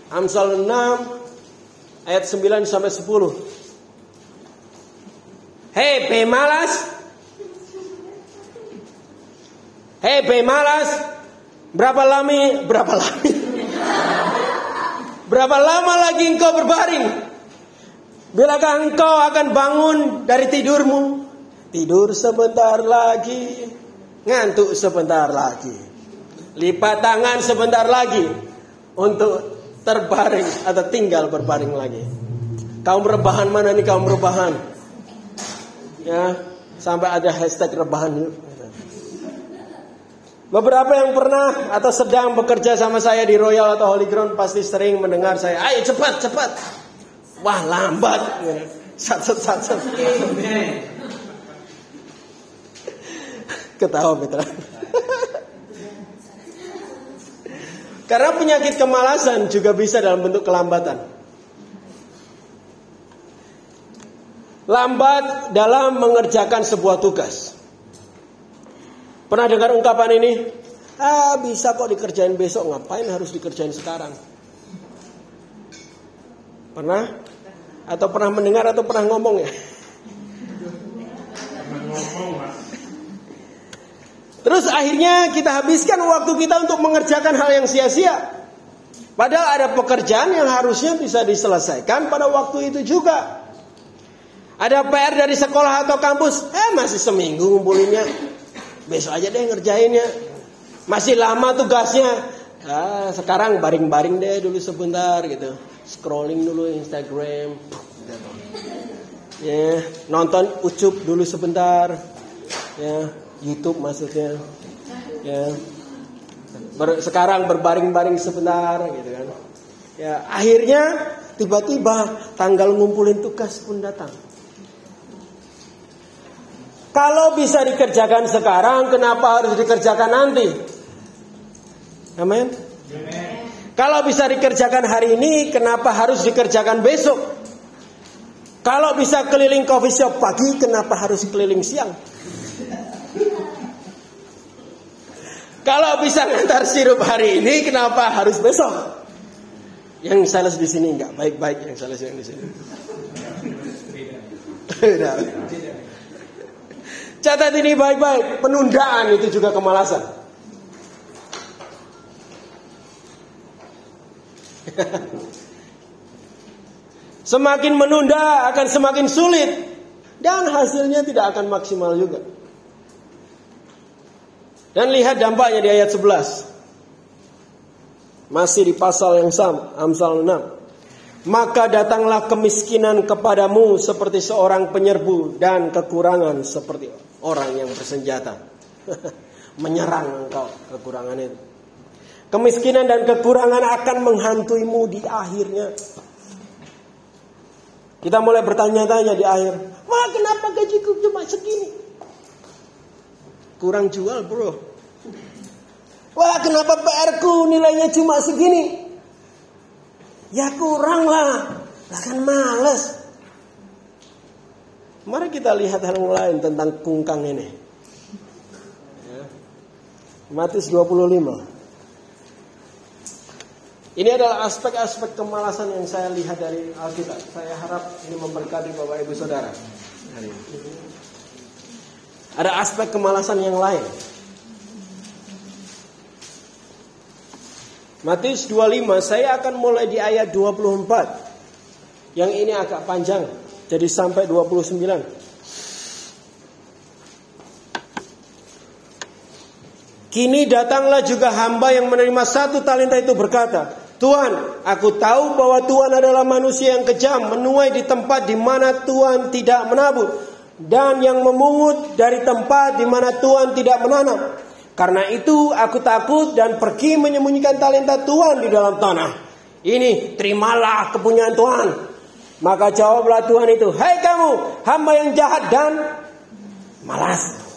Amsal 6 ayat 9 sampai 10. Hei pemalas. Hei pemalas. Berapa lama berapa lama? Berapa lama lagi engkau berbaring? Bilakah engkau akan bangun dari tidurmu? Tidur sebentar lagi, ngantuk sebentar lagi. Lipat tangan sebentar lagi untuk terbaring atau tinggal berbaring lagi. Kaum rebahan mana nih kaum rebahan? Ya, sampai ada hashtag rebahan. Beberapa yang pernah atau sedang bekerja sama saya di Royal atau Holy Ground pasti sering mendengar saya, ayo cepat cepat. Wah lambat. Sat sat sat sat. Ketawa Petra. Karena penyakit kemalasan juga bisa dalam bentuk kelambatan. Lambat dalam mengerjakan sebuah tugas. Pernah dengar ungkapan ini? Ah, bisa kok dikerjain besok, ngapain harus dikerjain sekarang? Pernah? Atau pernah mendengar atau pernah ngomong ya? Terus akhirnya kita habiskan waktu kita untuk mengerjakan hal yang sia-sia. Padahal ada pekerjaan yang harusnya bisa diselesaikan pada waktu itu juga. Ada PR dari sekolah atau kampus, eh masih seminggu ngumpulinnya. Besok aja deh ngerjainnya. Masih lama tugasnya. Ah, sekarang baring-baring deh dulu sebentar gitu. Scrolling dulu Instagram. Ya, nonton ucup dulu sebentar. Ya, YouTube maksudnya. Ya. Ber, sekarang berbaring-baring sebentar gitu kan. Ya, akhirnya tiba-tiba tanggal ngumpulin tugas pun datang. Kalau bisa dikerjakan sekarang, kenapa harus dikerjakan nanti? Amin. Kalau bisa dikerjakan hari ini, kenapa harus dikerjakan besok? Kalau bisa keliling coffee shop pagi, kenapa harus keliling siang? Kalau bisa ngantar sirup hari ini, kenapa harus besok? Yang sales di sini enggak baik-baik yang sales yang di sini. Catat ini baik-baik, penundaan itu juga kemalasan. semakin menunda akan semakin sulit dan hasilnya tidak akan maksimal juga. Dan lihat dampaknya di ayat 11. Masih di pasal yang sama, Amsal 6. Maka datanglah kemiskinan kepadamu seperti seorang penyerbu dan kekurangan seperti orang yang bersenjata. Menyerang engkau kekurangan itu. Kemiskinan dan kekurangan akan menghantuimu di akhirnya. Kita mulai bertanya-tanya di akhir. Wah kenapa gajiku cuma segini? Kurang jual bro. Wah kenapa PR ku nilainya cuma segini? Ya kurang lah. Bahkan males. Mari kita lihat hal lain tentang kungkang ini. Matius 25. Ini adalah aspek-aspek kemalasan yang saya lihat dari Alkitab. Saya harap ini memberkati Bapak Ibu Saudara. Ada aspek kemalasan yang lain. Matius 25, saya akan mulai di ayat 24. Yang ini agak panjang, jadi sampai 29. Kini datanglah juga hamba yang menerima satu talenta itu berkata, Tuhan, aku tahu bahwa Tuhan adalah manusia yang kejam, menuai di tempat di mana Tuhan tidak menabur, dan yang memungut dari tempat di mana Tuhan tidak menanam. Karena itu aku takut dan pergi menyembunyikan talenta Tuhan di dalam tanah. Ini terimalah kepunyaan Tuhan. Maka jawablah Tuhan itu, Hai kamu, hamba yang jahat dan malas.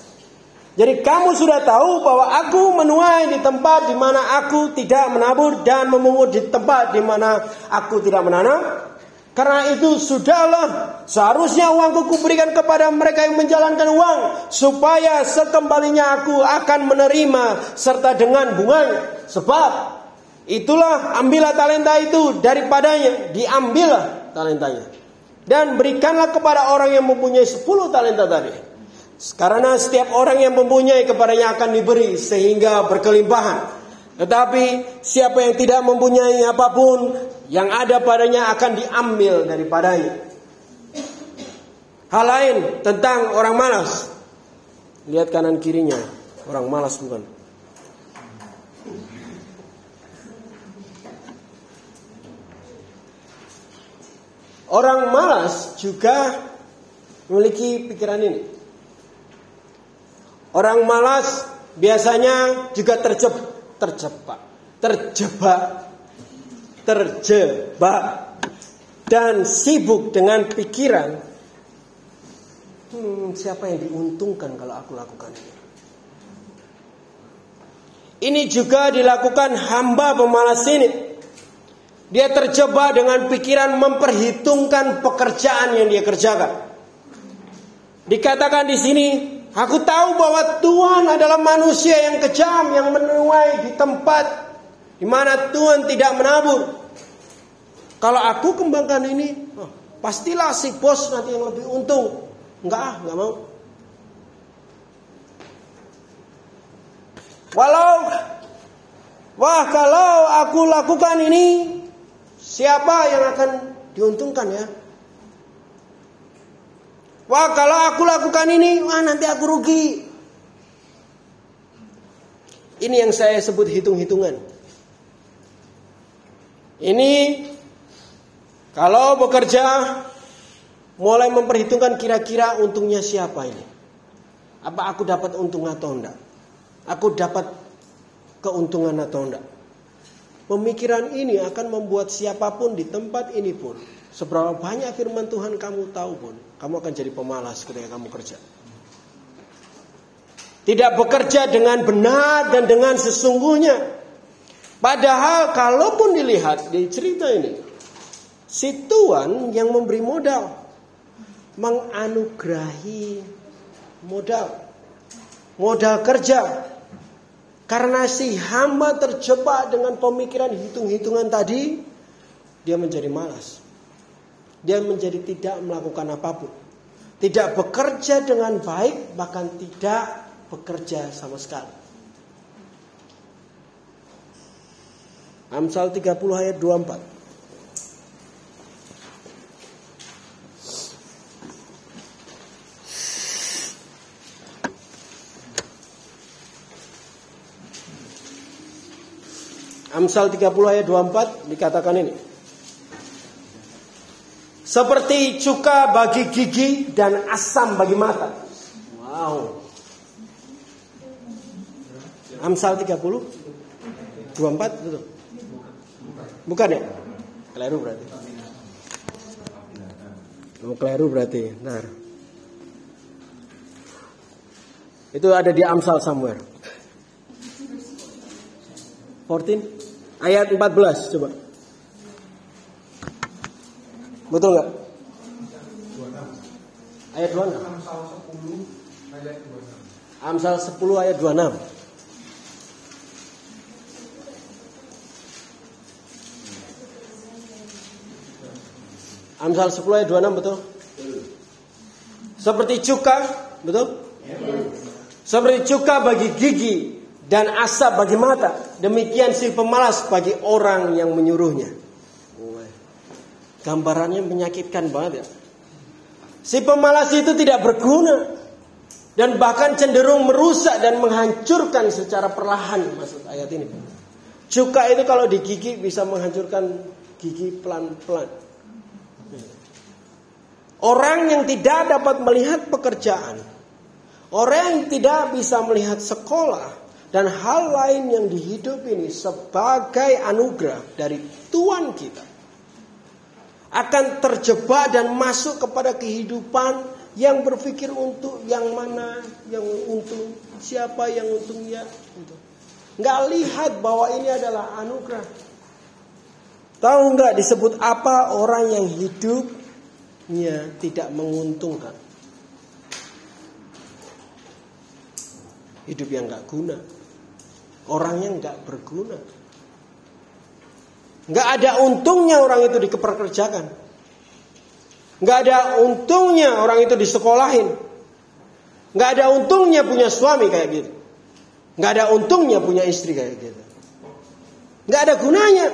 Jadi kamu sudah tahu bahwa aku menuai di tempat di mana aku tidak menabur dan memungut di tempat di mana aku tidak menanam. Karena itu sudahlah seharusnya uangku kuberikan kepada mereka yang menjalankan uang supaya sekembalinya aku akan menerima serta dengan bunganya. Sebab itulah ambillah talenta itu daripadanya, diambillah talentanya. Dan berikanlah kepada orang yang mempunyai 10 talenta tadi. Karena setiap orang yang mempunyai kepadanya akan diberi sehingga berkelimpahan. Tetapi siapa yang tidak mempunyai apa pun yang ada padanya akan diambil daripadanya. Hal lain tentang orang malas. Lihat kanan kirinya, orang malas bukan. Orang malas juga memiliki pikiran ini. Orang malas biasanya juga terjeb, terjebak, terjebak, terjebak dan sibuk dengan pikiran. Hmm, siapa yang diuntungkan kalau aku lakukan ini? Ini juga dilakukan hamba pemalas ini. Dia terjebak dengan pikiran memperhitungkan pekerjaan yang dia kerjakan. Dikatakan di sini Aku tahu bahwa Tuhan adalah manusia yang kejam yang menuai di tempat di mana Tuhan tidak menabur. Kalau aku kembangkan ini, oh, pastilah si bos nanti yang lebih untung. Enggak ah, enggak mau. Walau wah kalau aku lakukan ini, siapa yang akan diuntungkan ya? Wah kalau aku lakukan ini, wah nanti aku rugi. Ini yang saya sebut hitung-hitungan. Ini kalau bekerja mulai memperhitungkan kira-kira untungnya siapa ini. Apa aku dapat untung atau enggak? Aku dapat keuntungan atau enggak? Pemikiran ini akan membuat siapa pun di tempat ini pun Seberapa banyak firman Tuhan kamu tahu pun, kamu akan jadi pemalas ketika kamu kerja. Tidak bekerja dengan benar dan dengan sesungguhnya. Padahal kalaupun dilihat di cerita ini, si Tuhan yang memberi modal, menganugerahi modal, modal kerja. Karena si hamba terjebak dengan pemikiran hitung-hitungan tadi, dia menjadi malas dia menjadi tidak melakukan apa pun. Tidak bekerja dengan baik, bahkan tidak bekerja sama sekali. Amsal 30 ayat 24. Amsal 30 ayat 24 dikatakan ini. Seperti cuka bagi gigi dan asam bagi mata. Wow. Amsal 30 24 betul. Bukan ya? Keliru berarti. Oh, keliru berarti. Nah. Itu ada di Amsal somewhere. 14 ayat 14 coba. Betul nggak? Ayat 26. Amsal 10 ayat 26. Amsal 10 ayat 26 betul? Seperti cuka, betul? Seperti cuka bagi gigi dan asap bagi mata. Demikian si pemalas bagi orang yang menyuruhnya. Gambarannya menyakitkan banget ya. Si pemalas itu tidak berguna dan bahkan cenderung merusak dan menghancurkan secara perlahan maksud ayat ini. Cuka itu kalau digigit bisa menghancurkan gigi pelan-pelan. Orang yang tidak dapat melihat pekerjaan, orang yang tidak bisa melihat sekolah dan hal lain yang di hidup ini sebagai anugerah dari Tuhan kita akan terjebak dan masuk kepada kehidupan yang berpikir untuk yang mana yang untung, siapa yang untung ya. Nggak lihat bahwa ini adalah anugerah. Tahu nggak disebut apa orang yang hidup nya tidak menguntungkan. Hidup yang nggak guna. Orangnya nggak berguna. Nggak ada untungnya orang itu dikeperkerjakan. Nggak ada untungnya orang itu disekolahin. Nggak ada untungnya punya suami kayak gitu. Nggak ada untungnya punya istri kayak gitu. Nggak ada gunanya.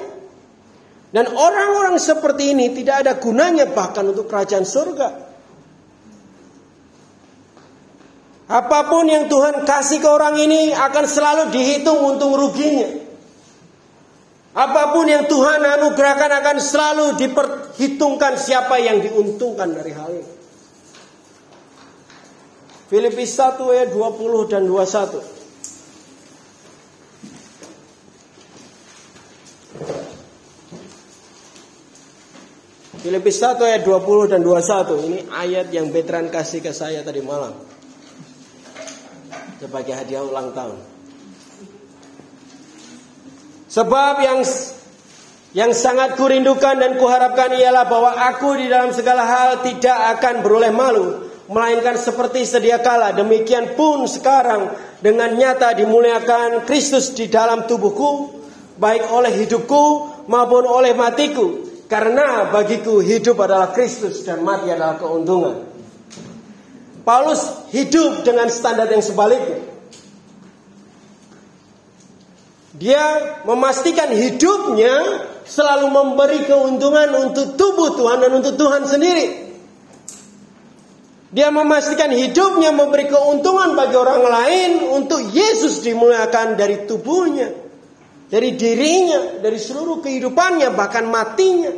Dan orang-orang seperti ini tidak ada gunanya bahkan untuk kerajaan surga. Apa pun yang Tuhan kasih ke orang ini akan selalu dihitung untung ruginya. Apa pun yang Tuhan anugerahkan akan selalu diperhitungkan siapa yang diuntungkan dari hal ini. Filipi 1 ayat 20 dan 21. Filipi 1 ayat 20 dan 21 Ini ayat yang veteran kasih ke saya tadi malam Sebagai hadiah ulang tahun Sebab yang yang sangat kurindukan dan kuharapkan ialah bahwa aku di dalam segala hal tidak akan beroleh malu melainkan seperti sedia kala demikian pun sekarang dengan nyata dimuliakan Kristus di dalam tubuhku baik oleh hidupku maupun oleh matiku karena bagiku hidup adalah Kristus dan mati adalah keuntungan. Paulus hidup dengan standar yang sebaliknya. Dia memastikan hidupnya selalu memberi keuntungan untuk tubuh Tuhan dan untuk Tuhan sendiri. Dia memastikan hidupnya memberi keuntungan bagi orang lain untuk Yesus dimuliakan dari tubuhnya dari dirinya, dari seluruh kehidupannya, bahkan matinya.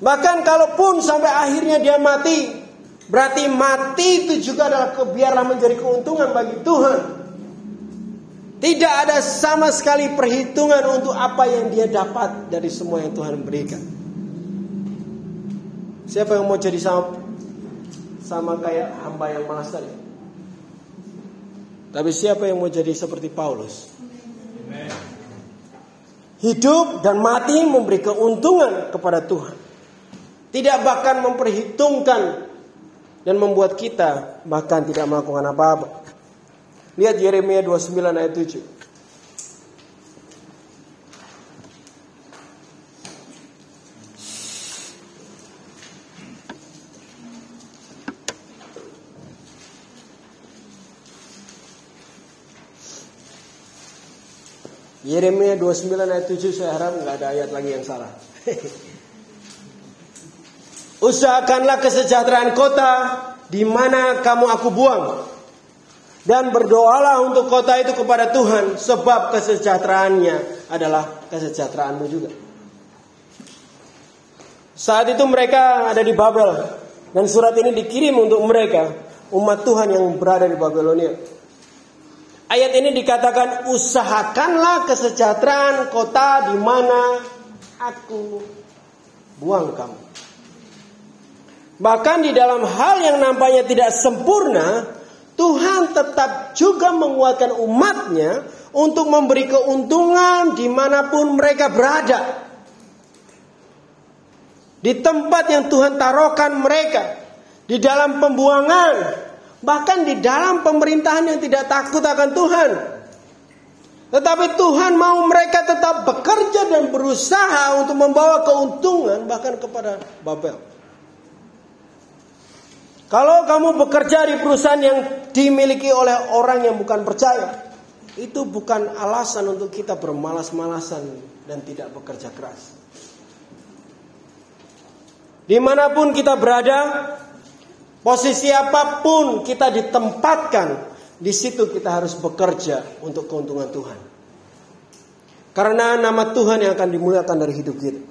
Bahkan kalaupun sampai akhirnya dia mati, berarti mati itu juga adalah biarlah menjadi keuntungan bagi Tuhan. Tidak ada sama sekali perhitungan untuk apa yang dia dapat dari semua yang Tuhan berikan. Siapa yang mau jadi sama sama kayak hamba yang malas tadi? Tapi siapa yang mau jadi seperti Paulus? Hidup dan mati memberi keuntungan kepada Tuhan. Tidak bahkan memperhitungkan dan membuat kita bahkan tidak melakukan apa-apa. Lihat Yeremia 29 ayat 7. Yeremia 29 ayat 7 saya harap nggak ada ayat lagi yang salah. Usahakanlah kesejahteraan kota di mana kamu aku buang. Dan berdoalah untuk kota itu kepada Tuhan sebab kesejahteraannya adalah kesejahteraanmu juga. Saat itu mereka ada di Babel dan surat ini dikirim untuk mereka umat Tuhan yang berada di Babelonia. Ayat ini dikatakan usahakanlah kesejahteraan kota di mana aku buang kamu. Bahkan di dalam hal yang nampaknya tidak sempurna, Tuhan tetap juga menguatkan umatnya untuk memberi keuntungan di mana pun mereka berada. di tempat yang Tuhan taruhkan mereka, di dalam pembuangan, bahkan di dalam pemerintahan yang tidak takut akan Tuhan. Tetapi Tuhan mau mereka tetap bekerja dan berusaha untuk membawa keuntungan bahkan kepada Babel. Kalau kamu bekerja di perusahaan yang dimiliki oleh orang yang bukan percaya, itu bukan alasan untuk kita bermalas-malasan dan tidak bekerja keras. Di mana pun kita berada, posisi apa pun kita ditempatkan, di situ kita harus bekerja untuk keuntungan Tuhan. Karena nama Tuhan yang akan dimuliakan dari hidup kita.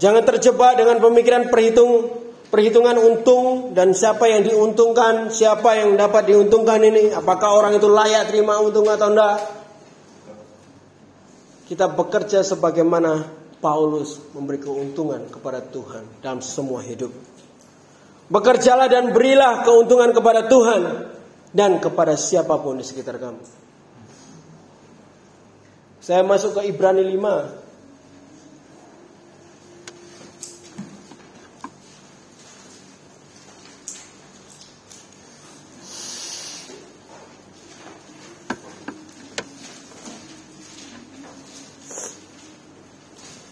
Jangan terjebak dengan pemikiran perhitung perhitungan untung dan siapa yang diuntungkan, siapa yang dapat diuntungkan ini, apakah orang itu layak terima untung atau enggak. Kita bekerja sebagaimana Paulus memberi keuntungan kepada Tuhan dalam semua hidup. Bekerjalah dan berilah keuntungan kepada Tuhan dan kepada siapa pun di sekitar kamu. Saya masuk ke Ibrani 5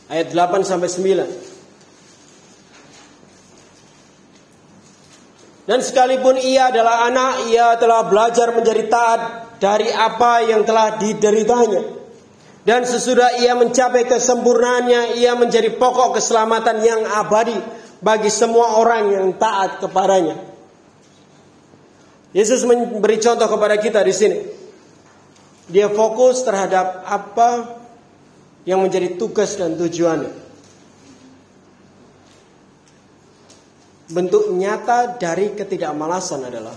ayat 8 sampai 9. Dan sekalipun ia adalah anak, ia telah belajar menjadi taat dari apa yang telah dideritanya. Dan sesudah ia mencapai kesempurnaannya, ia menjadi pokok keselamatan yang abadi bagi semua orang yang taat kepadanya. Yesus memberi contoh kepada kita di sini. Dia fokus terhadap apa yang menjadi tugas dan tujuan. Bentuk nyata dari ketidakmalasan adalah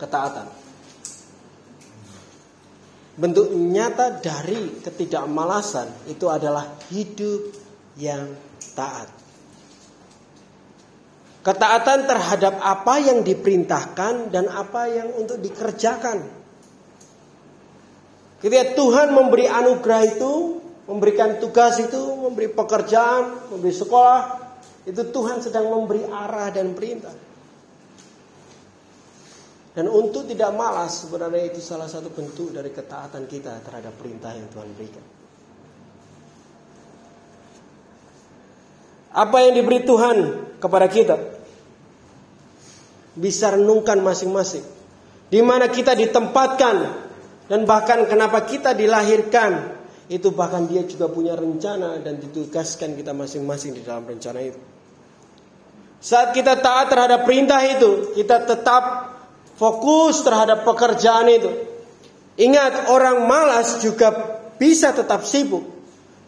ketaatan. Bentuk nyata dari ketidakmalasan itu adalah hidup yang taat. Ketaatan terhadap apa yang diperintahkan dan apa yang untuk dikerjakan. Ketika Tuhan memberi anugerah itu, memberikan tugas itu, memberi pekerjaan, memberi sekolah, itu Tuhan sedang memberi arah dan perintah. Dan untuk tidak malas sebenarnya itu salah satu bentuk dari ketaatan kita terhadap perintah yang Tuhan berikan. Apa yang diberi Tuhan kepada kita bisa renungkan masing-masing. Di mana kita ditempatkan dan bahkan kenapa kita dilahirkan itu bahkan dia juga punya rencana dan ditugaskan kita masing-masing di dalam rencana itu. Saat kita taat terhadap perintah itu, kita tetap fokus terhadap pekerjaan itu. Ingat, orang malas juga bisa tetap sibuk,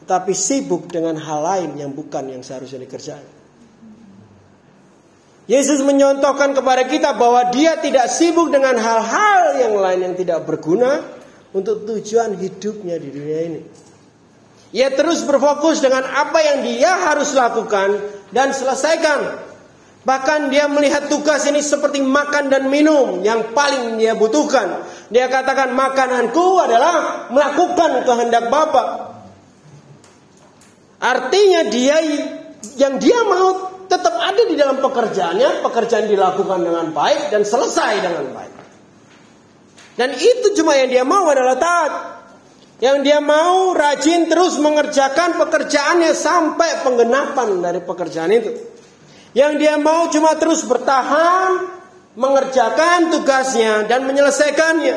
tetapi sibuk dengan hal lain yang bukan yang seharusnya dikerjakan. Yesus menyontohkan kepada kita bahwa dia tidak sibuk dengan hal-hal yang lain yang tidak berguna untuk tujuan hidupnya di dunia ini. Ia terus berfokus dengan apa yang dia harus lakukan dan selesaikan. Bahkan dia melihat tugas ini seperti makan dan minum yang paling dia butuhkan. Dia katakan makananku adalah melakukan kehendak Bapa. Artinya dia yang dia mau tetap ada di dalam pekerjaannya, pekerjaan dilakukan dengan baik dan selesai dengan baik. Dan itu cuma yang dia mau adalah taat. Yang dia mau rajin terus mengerjakan pekerjaannya sampai penggenapan dari pekerjaan itu. Yang dia mau cuma terus bertahan, mengerjakan tugasnya dan menyelesaikannya.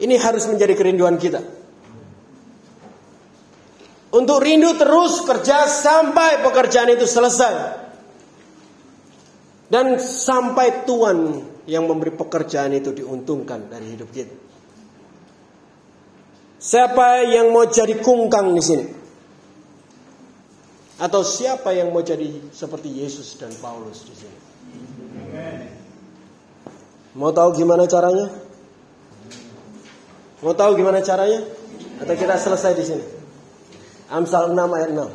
Ini harus menjadi kerinduan kita. Untuk rindu terus kerja sampai pekerjaan itu selesai. Dan sampai Tuhan yang memberi pekerjaan itu diuntungkan dari hidup kita. Siapa yang mau jadi kungkang di sini? Atau siapa yang mau jadi seperti Yesus dan Paulus di sini? Mau tahu gimana caranya? Mau tahu gimana caranya? Atau kita selesai di sini? Amsal 6 ayat 6.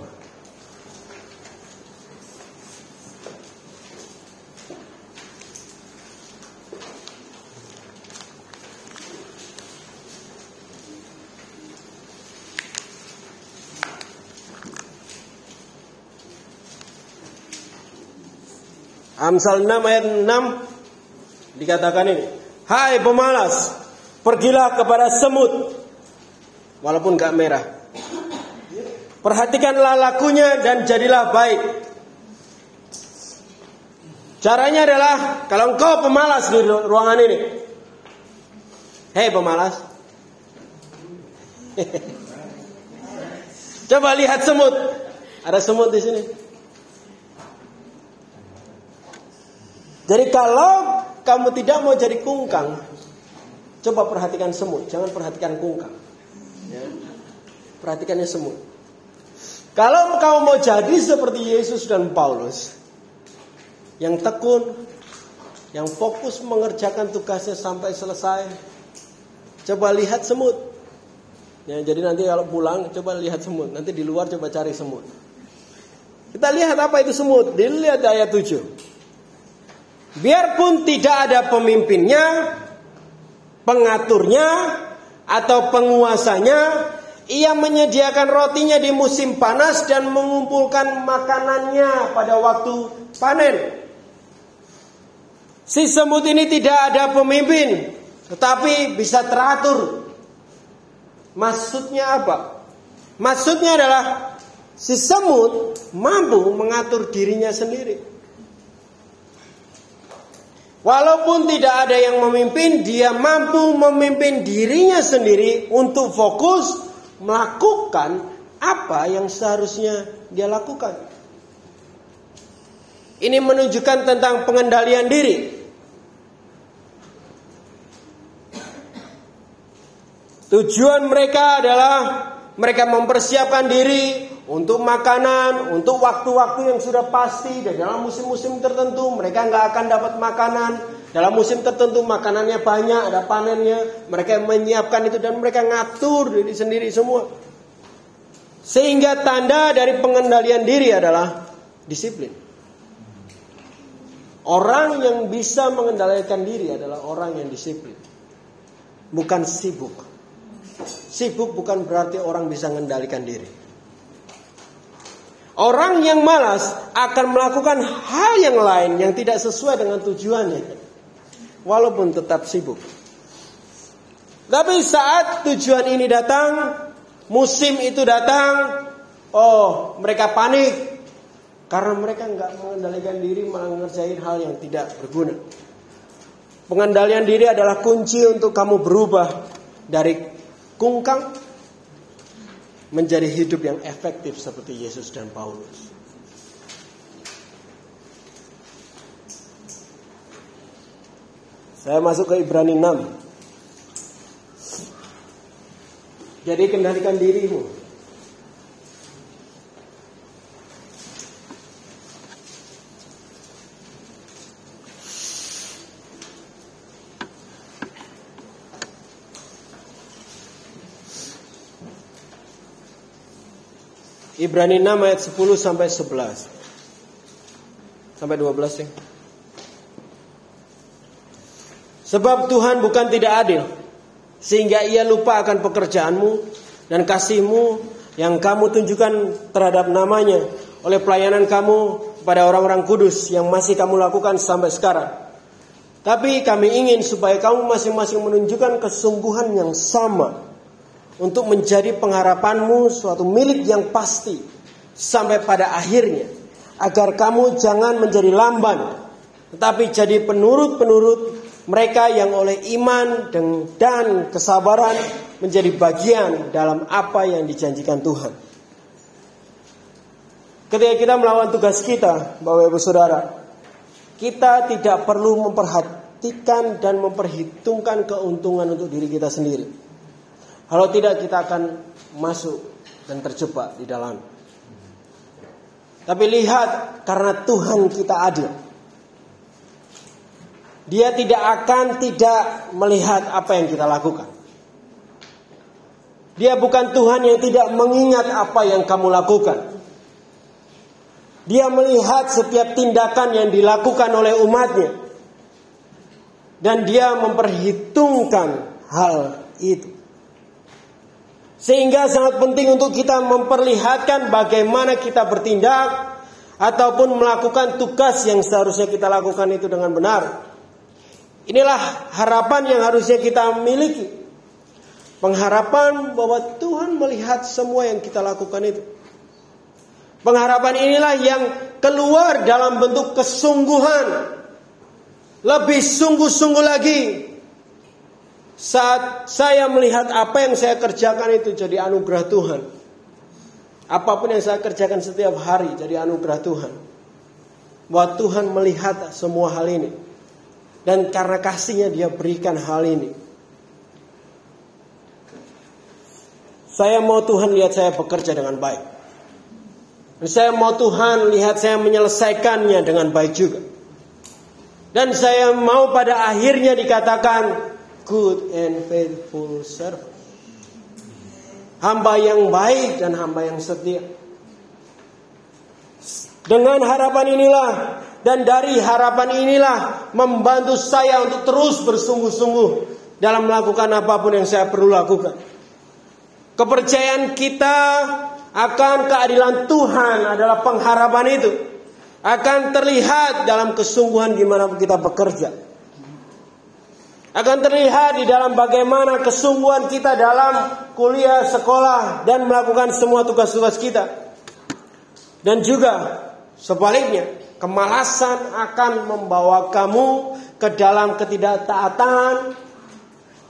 Amsal 6 ayat 6 dikatakan ini. Hai pemalas, pergilah kepada semut. Walaupun gak merah. Perhatikanlah lakunya dan jadilah baik. Caranya adalah kalau engkau pemalas di ruangan ini. Hei pemalas. Coba lihat semut. Ada semut di sini. Jadi kalau kamu tidak mau jadi kungkang, coba perhatikan semut, jangan perhatikan kungkang. Ya. Perhatikannya semut. Kalau kamu mau jadi seperti Yesus dan Paulus, yang tekun, yang fokus mengerjakan tugasnya sampai selesai, coba lihat semut. Ya, jadi nanti kalau pulang coba lihat semut, nanti di luar coba cari semut. Kita lihat apa itu semut, dilihat ayat 7. Biarpun tidak ada pemimpinnya, pengaturnya, atau penguasanya, ia menyediakan rotinya di musim panas dan mengumpulkan makanannya pada waktu panen. Si semut ini tidak ada pemimpin, tetapi bisa teratur. Maksudnya apa? Maksudnya adalah si semut mampu mengatur dirinya sendiri. Walaupun tidak ada yang memimpin, dia mampu memimpin dirinya sendiri untuk fokus melakukan apa yang seharusnya dia lakukan. Ini menunjukkan tentang pengendalian diri. Tujuan mereka adalah mereka mempersiapkan diri untuk makanan, untuk waktu-waktu yang sudah pasti dan dalam musim-musim tertentu mereka nggak akan dapat makanan. Dalam musim tertentu makanannya banyak, ada panennya, mereka menyiapkan itu dan mereka ngatur diri sendiri semua. Sehingga tanda dari pengendalian diri adalah disiplin. Orang yang bisa mengendalikan diri adalah orang yang disiplin. Bukan sibuk. Sibuk bukan berarti orang bisa mengendalikan diri. Orang yang malas akan melakukan hal yang lain yang tidak sesuai dengan tujuannya. Walaupun tetap sibuk. Tapi saat tujuan ini datang, musim itu datang, oh mereka panik. Karena mereka nggak mengendalikan diri malah hal yang tidak berguna. Pengendalian diri adalah kunci untuk kamu berubah dari kungkang menjadi hidup yang efektif seperti Yesus dan Paulus. Saya masuk ke Ibrani 6. Jadi kendalikan dirimu. Ibrani 6 ayat 10 sampai 11. Sampai 12 ya. Sebab Tuhan bukan tidak adil sehingga ia lupa akan pekerjaanmu dan kasihmu yang kamu tunjukkan terhadap namanya oleh pelayanan kamu pada orang-orang kudus yang masih kamu lakukan sampai sekarang. Tapi kami ingin supaya kamu masing-masing menunjukkan kesungguhan yang sama untuk menjadi pengharapanmu suatu milik yang pasti sampai pada akhirnya agar kamu jangan menjadi lamban tetapi jadi penurut-penurut mereka yang oleh iman dan kesabaran menjadi bagian dalam apa yang dijanjikan Tuhan. Ketika kita melawan tugas kita, Bapak Ibu Saudara, kita tidak perlu memperhatikan dan memperhitungkan keuntungan untuk diri kita sendiri. Kalau tidak kita akan masuk dan terjebak di dalam. Tapi lihat karena Tuhan kita adil. Dia tidak akan tidak melihat apa yang kita lakukan. Dia bukan Tuhan yang tidak mengingat apa yang kamu lakukan. Dia melihat setiap tindakan yang dilakukan oleh umatnya. Dan dia memperhitungkan hal itu. Sehingga sangat penting untuk kita memperlihatkan bagaimana kita bertindak ataupun melakukan tugas yang seharusnya kita lakukan itu dengan benar. Inilah harapan yang harusnya kita miliki. Pengharapan bahwa Tuhan melihat semua yang kita lakukan itu. Pengharapan inilah yang keluar dalam bentuk kesungguhan. Lebih sungguh-sungguh lagi. Saat saya melihat apa yang saya kerjakan itu jadi anugerah Tuhan. Apa pun yang saya kerjakan setiap hari jadi anugerah Tuhan. Bahwa Tuhan melihat semua hal ini. Dan karena kasihnya dia berikan hal ini. Saya mau Tuhan lihat saya bekerja dengan baik. Dan saya mau Tuhan lihat saya menyelesaikannya dengan baik juga. Dan saya mau pada akhirnya dikatakan good and faithful servant hamba yang baik dan hamba yang setia. Dengan harapan inilah dan dari harapan inilah membantu saya untuk terus bersungguh-sungguh dalam melakukan apa pun yang saya perlu lakukan. Kepercayaan kita akan keadilan Tuhan adalah pengharapan itu akan terlihat dalam kesungguhan gimana kita bekerja akan terlihat di dalam bagaimana kesungguhan kita dalam kuliah, sekolah, dan melakukan semua tugas-tugas kita. Dan juga sebaliknya, kemalasan akan membawa kamu ke dalam ketidaktaatan,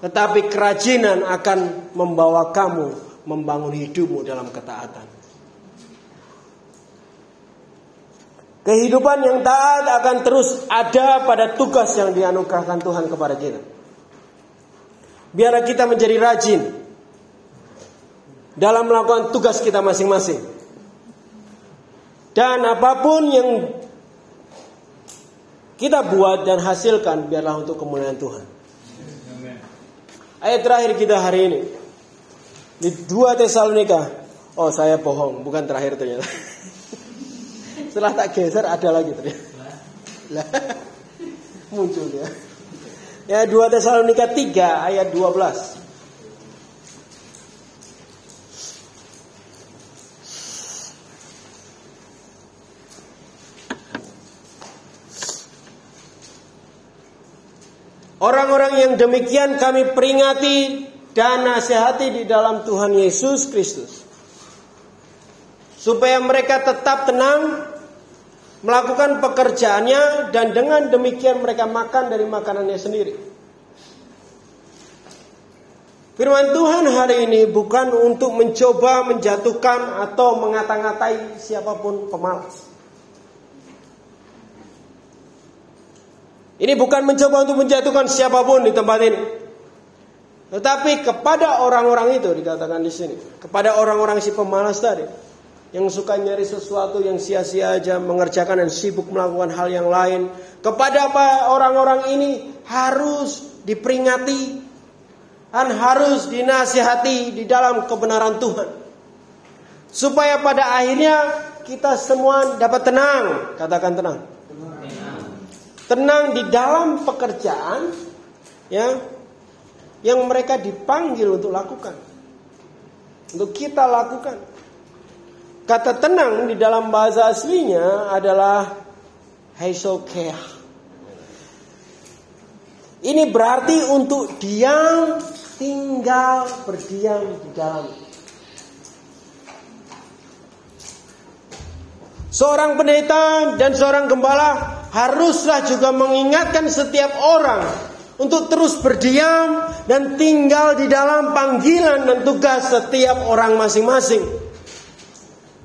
tetapi kerajinan akan membawa kamu membangun hidupmu dalam ketaatan. Kehidupan yang taat akan terus ada pada tugas yang dianugerahkan Tuhan kepada kita. Biar kita menjadi rajin dalam melakukan tugas kita masing-masing. Dan apa pun yang kita buat dan hasilkan biarlah untuk kemuliaan Tuhan. Ayat terakhir kita hari ini di 2 Tesalonika. Oh, saya bohong, bukan terakhir ternyata. Setelah tak geser ada lagi ternyata. Muncul dia. Ya 2 Tesalonika 3 ayat 12. Orang-orang yang demikian kami peringati dan nasihati di dalam Tuhan Yesus Kristus. Supaya mereka tetap tenang melakukan pekerjaannya dan dengan demikian mereka makan dari makanannya sendiri. Firman Tuhan hari ini bukan untuk mencoba menjatuhkan atau mengata-ngatai siapa pun pemalas. Ini bukan mencoba untuk menjatuhkan siapa pun di tempat ini. Tetapi kepada orang-orang itu dikatakan di sini, kepada orang-orang si pemalas tadi, yang suka nyari sesuatu yang sia-sia aja mengerjakan dan sibuk melakukan hal yang lain. Kepada apa orang-orang ini harus diperingati dan harus dinasihati di dalam kebenaran Tuhan. Supaya pada akhirnya kita semua dapat tenang, katakan tenang. Tenang di dalam pekerjaan ya yang mereka dipanggil untuk lakukan. Untuk kita lakukan. Kata tenang di dalam bahasa aslinya adalah heisokeh. Ini berarti untuk diam, tinggal berdiam di dalam. Seorang pendeta dan seorang gembala haruslah juga mengingatkan setiap orang untuk terus berdiam dan tinggal di dalam panggilan dan tugas setiap orang masing-masing.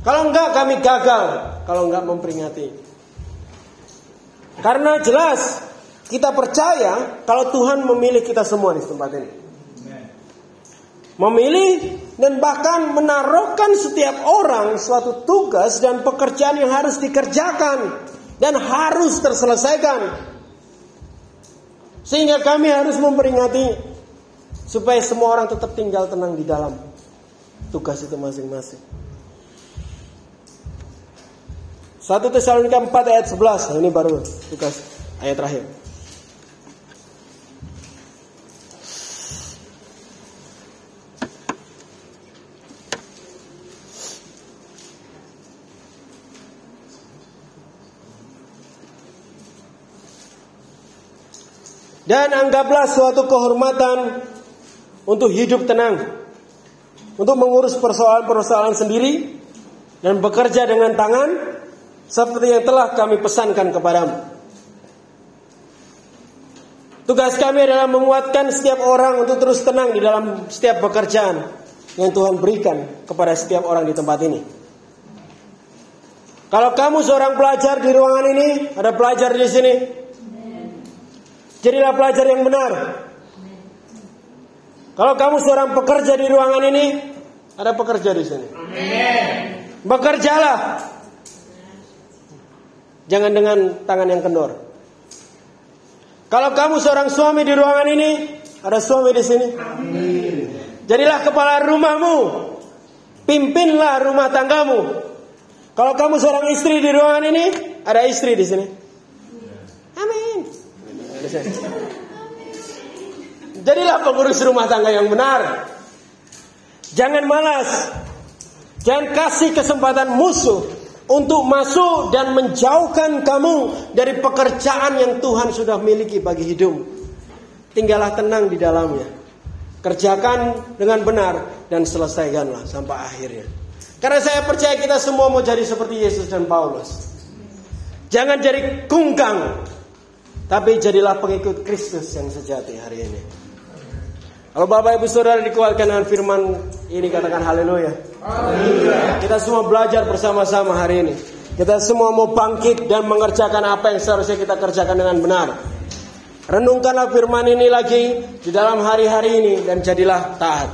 Kalau enggak kami gagal kalau enggak memperingati. Karena jelas kita percaya kalau Tuhan memilih kita semua di tempat ini. Memilih dan bahkan menaruhkan setiap orang suatu tugas dan pekerjaan yang harus dikerjakan dan harus terselesaikan. Sehingga kami harus memperingati supaya semua orang tetap tinggal tenang di dalam tugas itu masing-masing. 1 Tesalonika 4 ayat 11. Ini baru tugas ayat terakhir. Dan anggaplah suatu kehormatan untuk hidup tenang. Untuk mengurus persoalan-persoalan sendiri dan bekerja dengan tangan seperti yang telah kami pesankan kepadamu. Tugas kami adalah menguatkan setiap orang untuk terus tenang di dalam setiap pekerjaan yang Tuhan berikan kepada setiap orang di tempat ini. Kalau kamu seorang pelajar di ruangan ini, ada pelajar di sini. Jadilah pelajar yang benar. Kalau kamu seorang pekerja di ruangan ini, ada pekerja di sini. Bekerjalah. Jangan dengan tangan yang kendor. Kalau kamu seorang suami di ruangan ini, ada suami di sini. Jadilah kepala rumahmu. Pimpinlah rumah tanggamu. Kalau kamu seorang istri di ruangan ini, ada istri di sini. Amin. Jadilah pengurus rumah tangga yang benar. Jangan malas. Jangan kasih kesempatan musuh untuk masuk dan menjauhkan kamu dari pekerjaan yang Tuhan sudah miliki bagi hidup. Tinggallah tenang di dalamnya. Kerjakan dengan benar dan selesaikanlah sampai akhirnya. Karena saya percaya kita semua mau jadi seperti Yesus dan Paulus. Jangan jadi kungkang, tapi jadilah pengikut Kristus yang sejati hari ini. Kalau Bapak Ibu Saudara dikuatkan dengan firman ini katakan haleluya. Kita semua belajar bersama-sama hari ini. Kita semua mau bangkit dan mengerjakan apa yang seharusnya kita kerjakan dengan benar. Renungkanlah firman ini lagi di dalam hari-hari ini dan jadilah taat.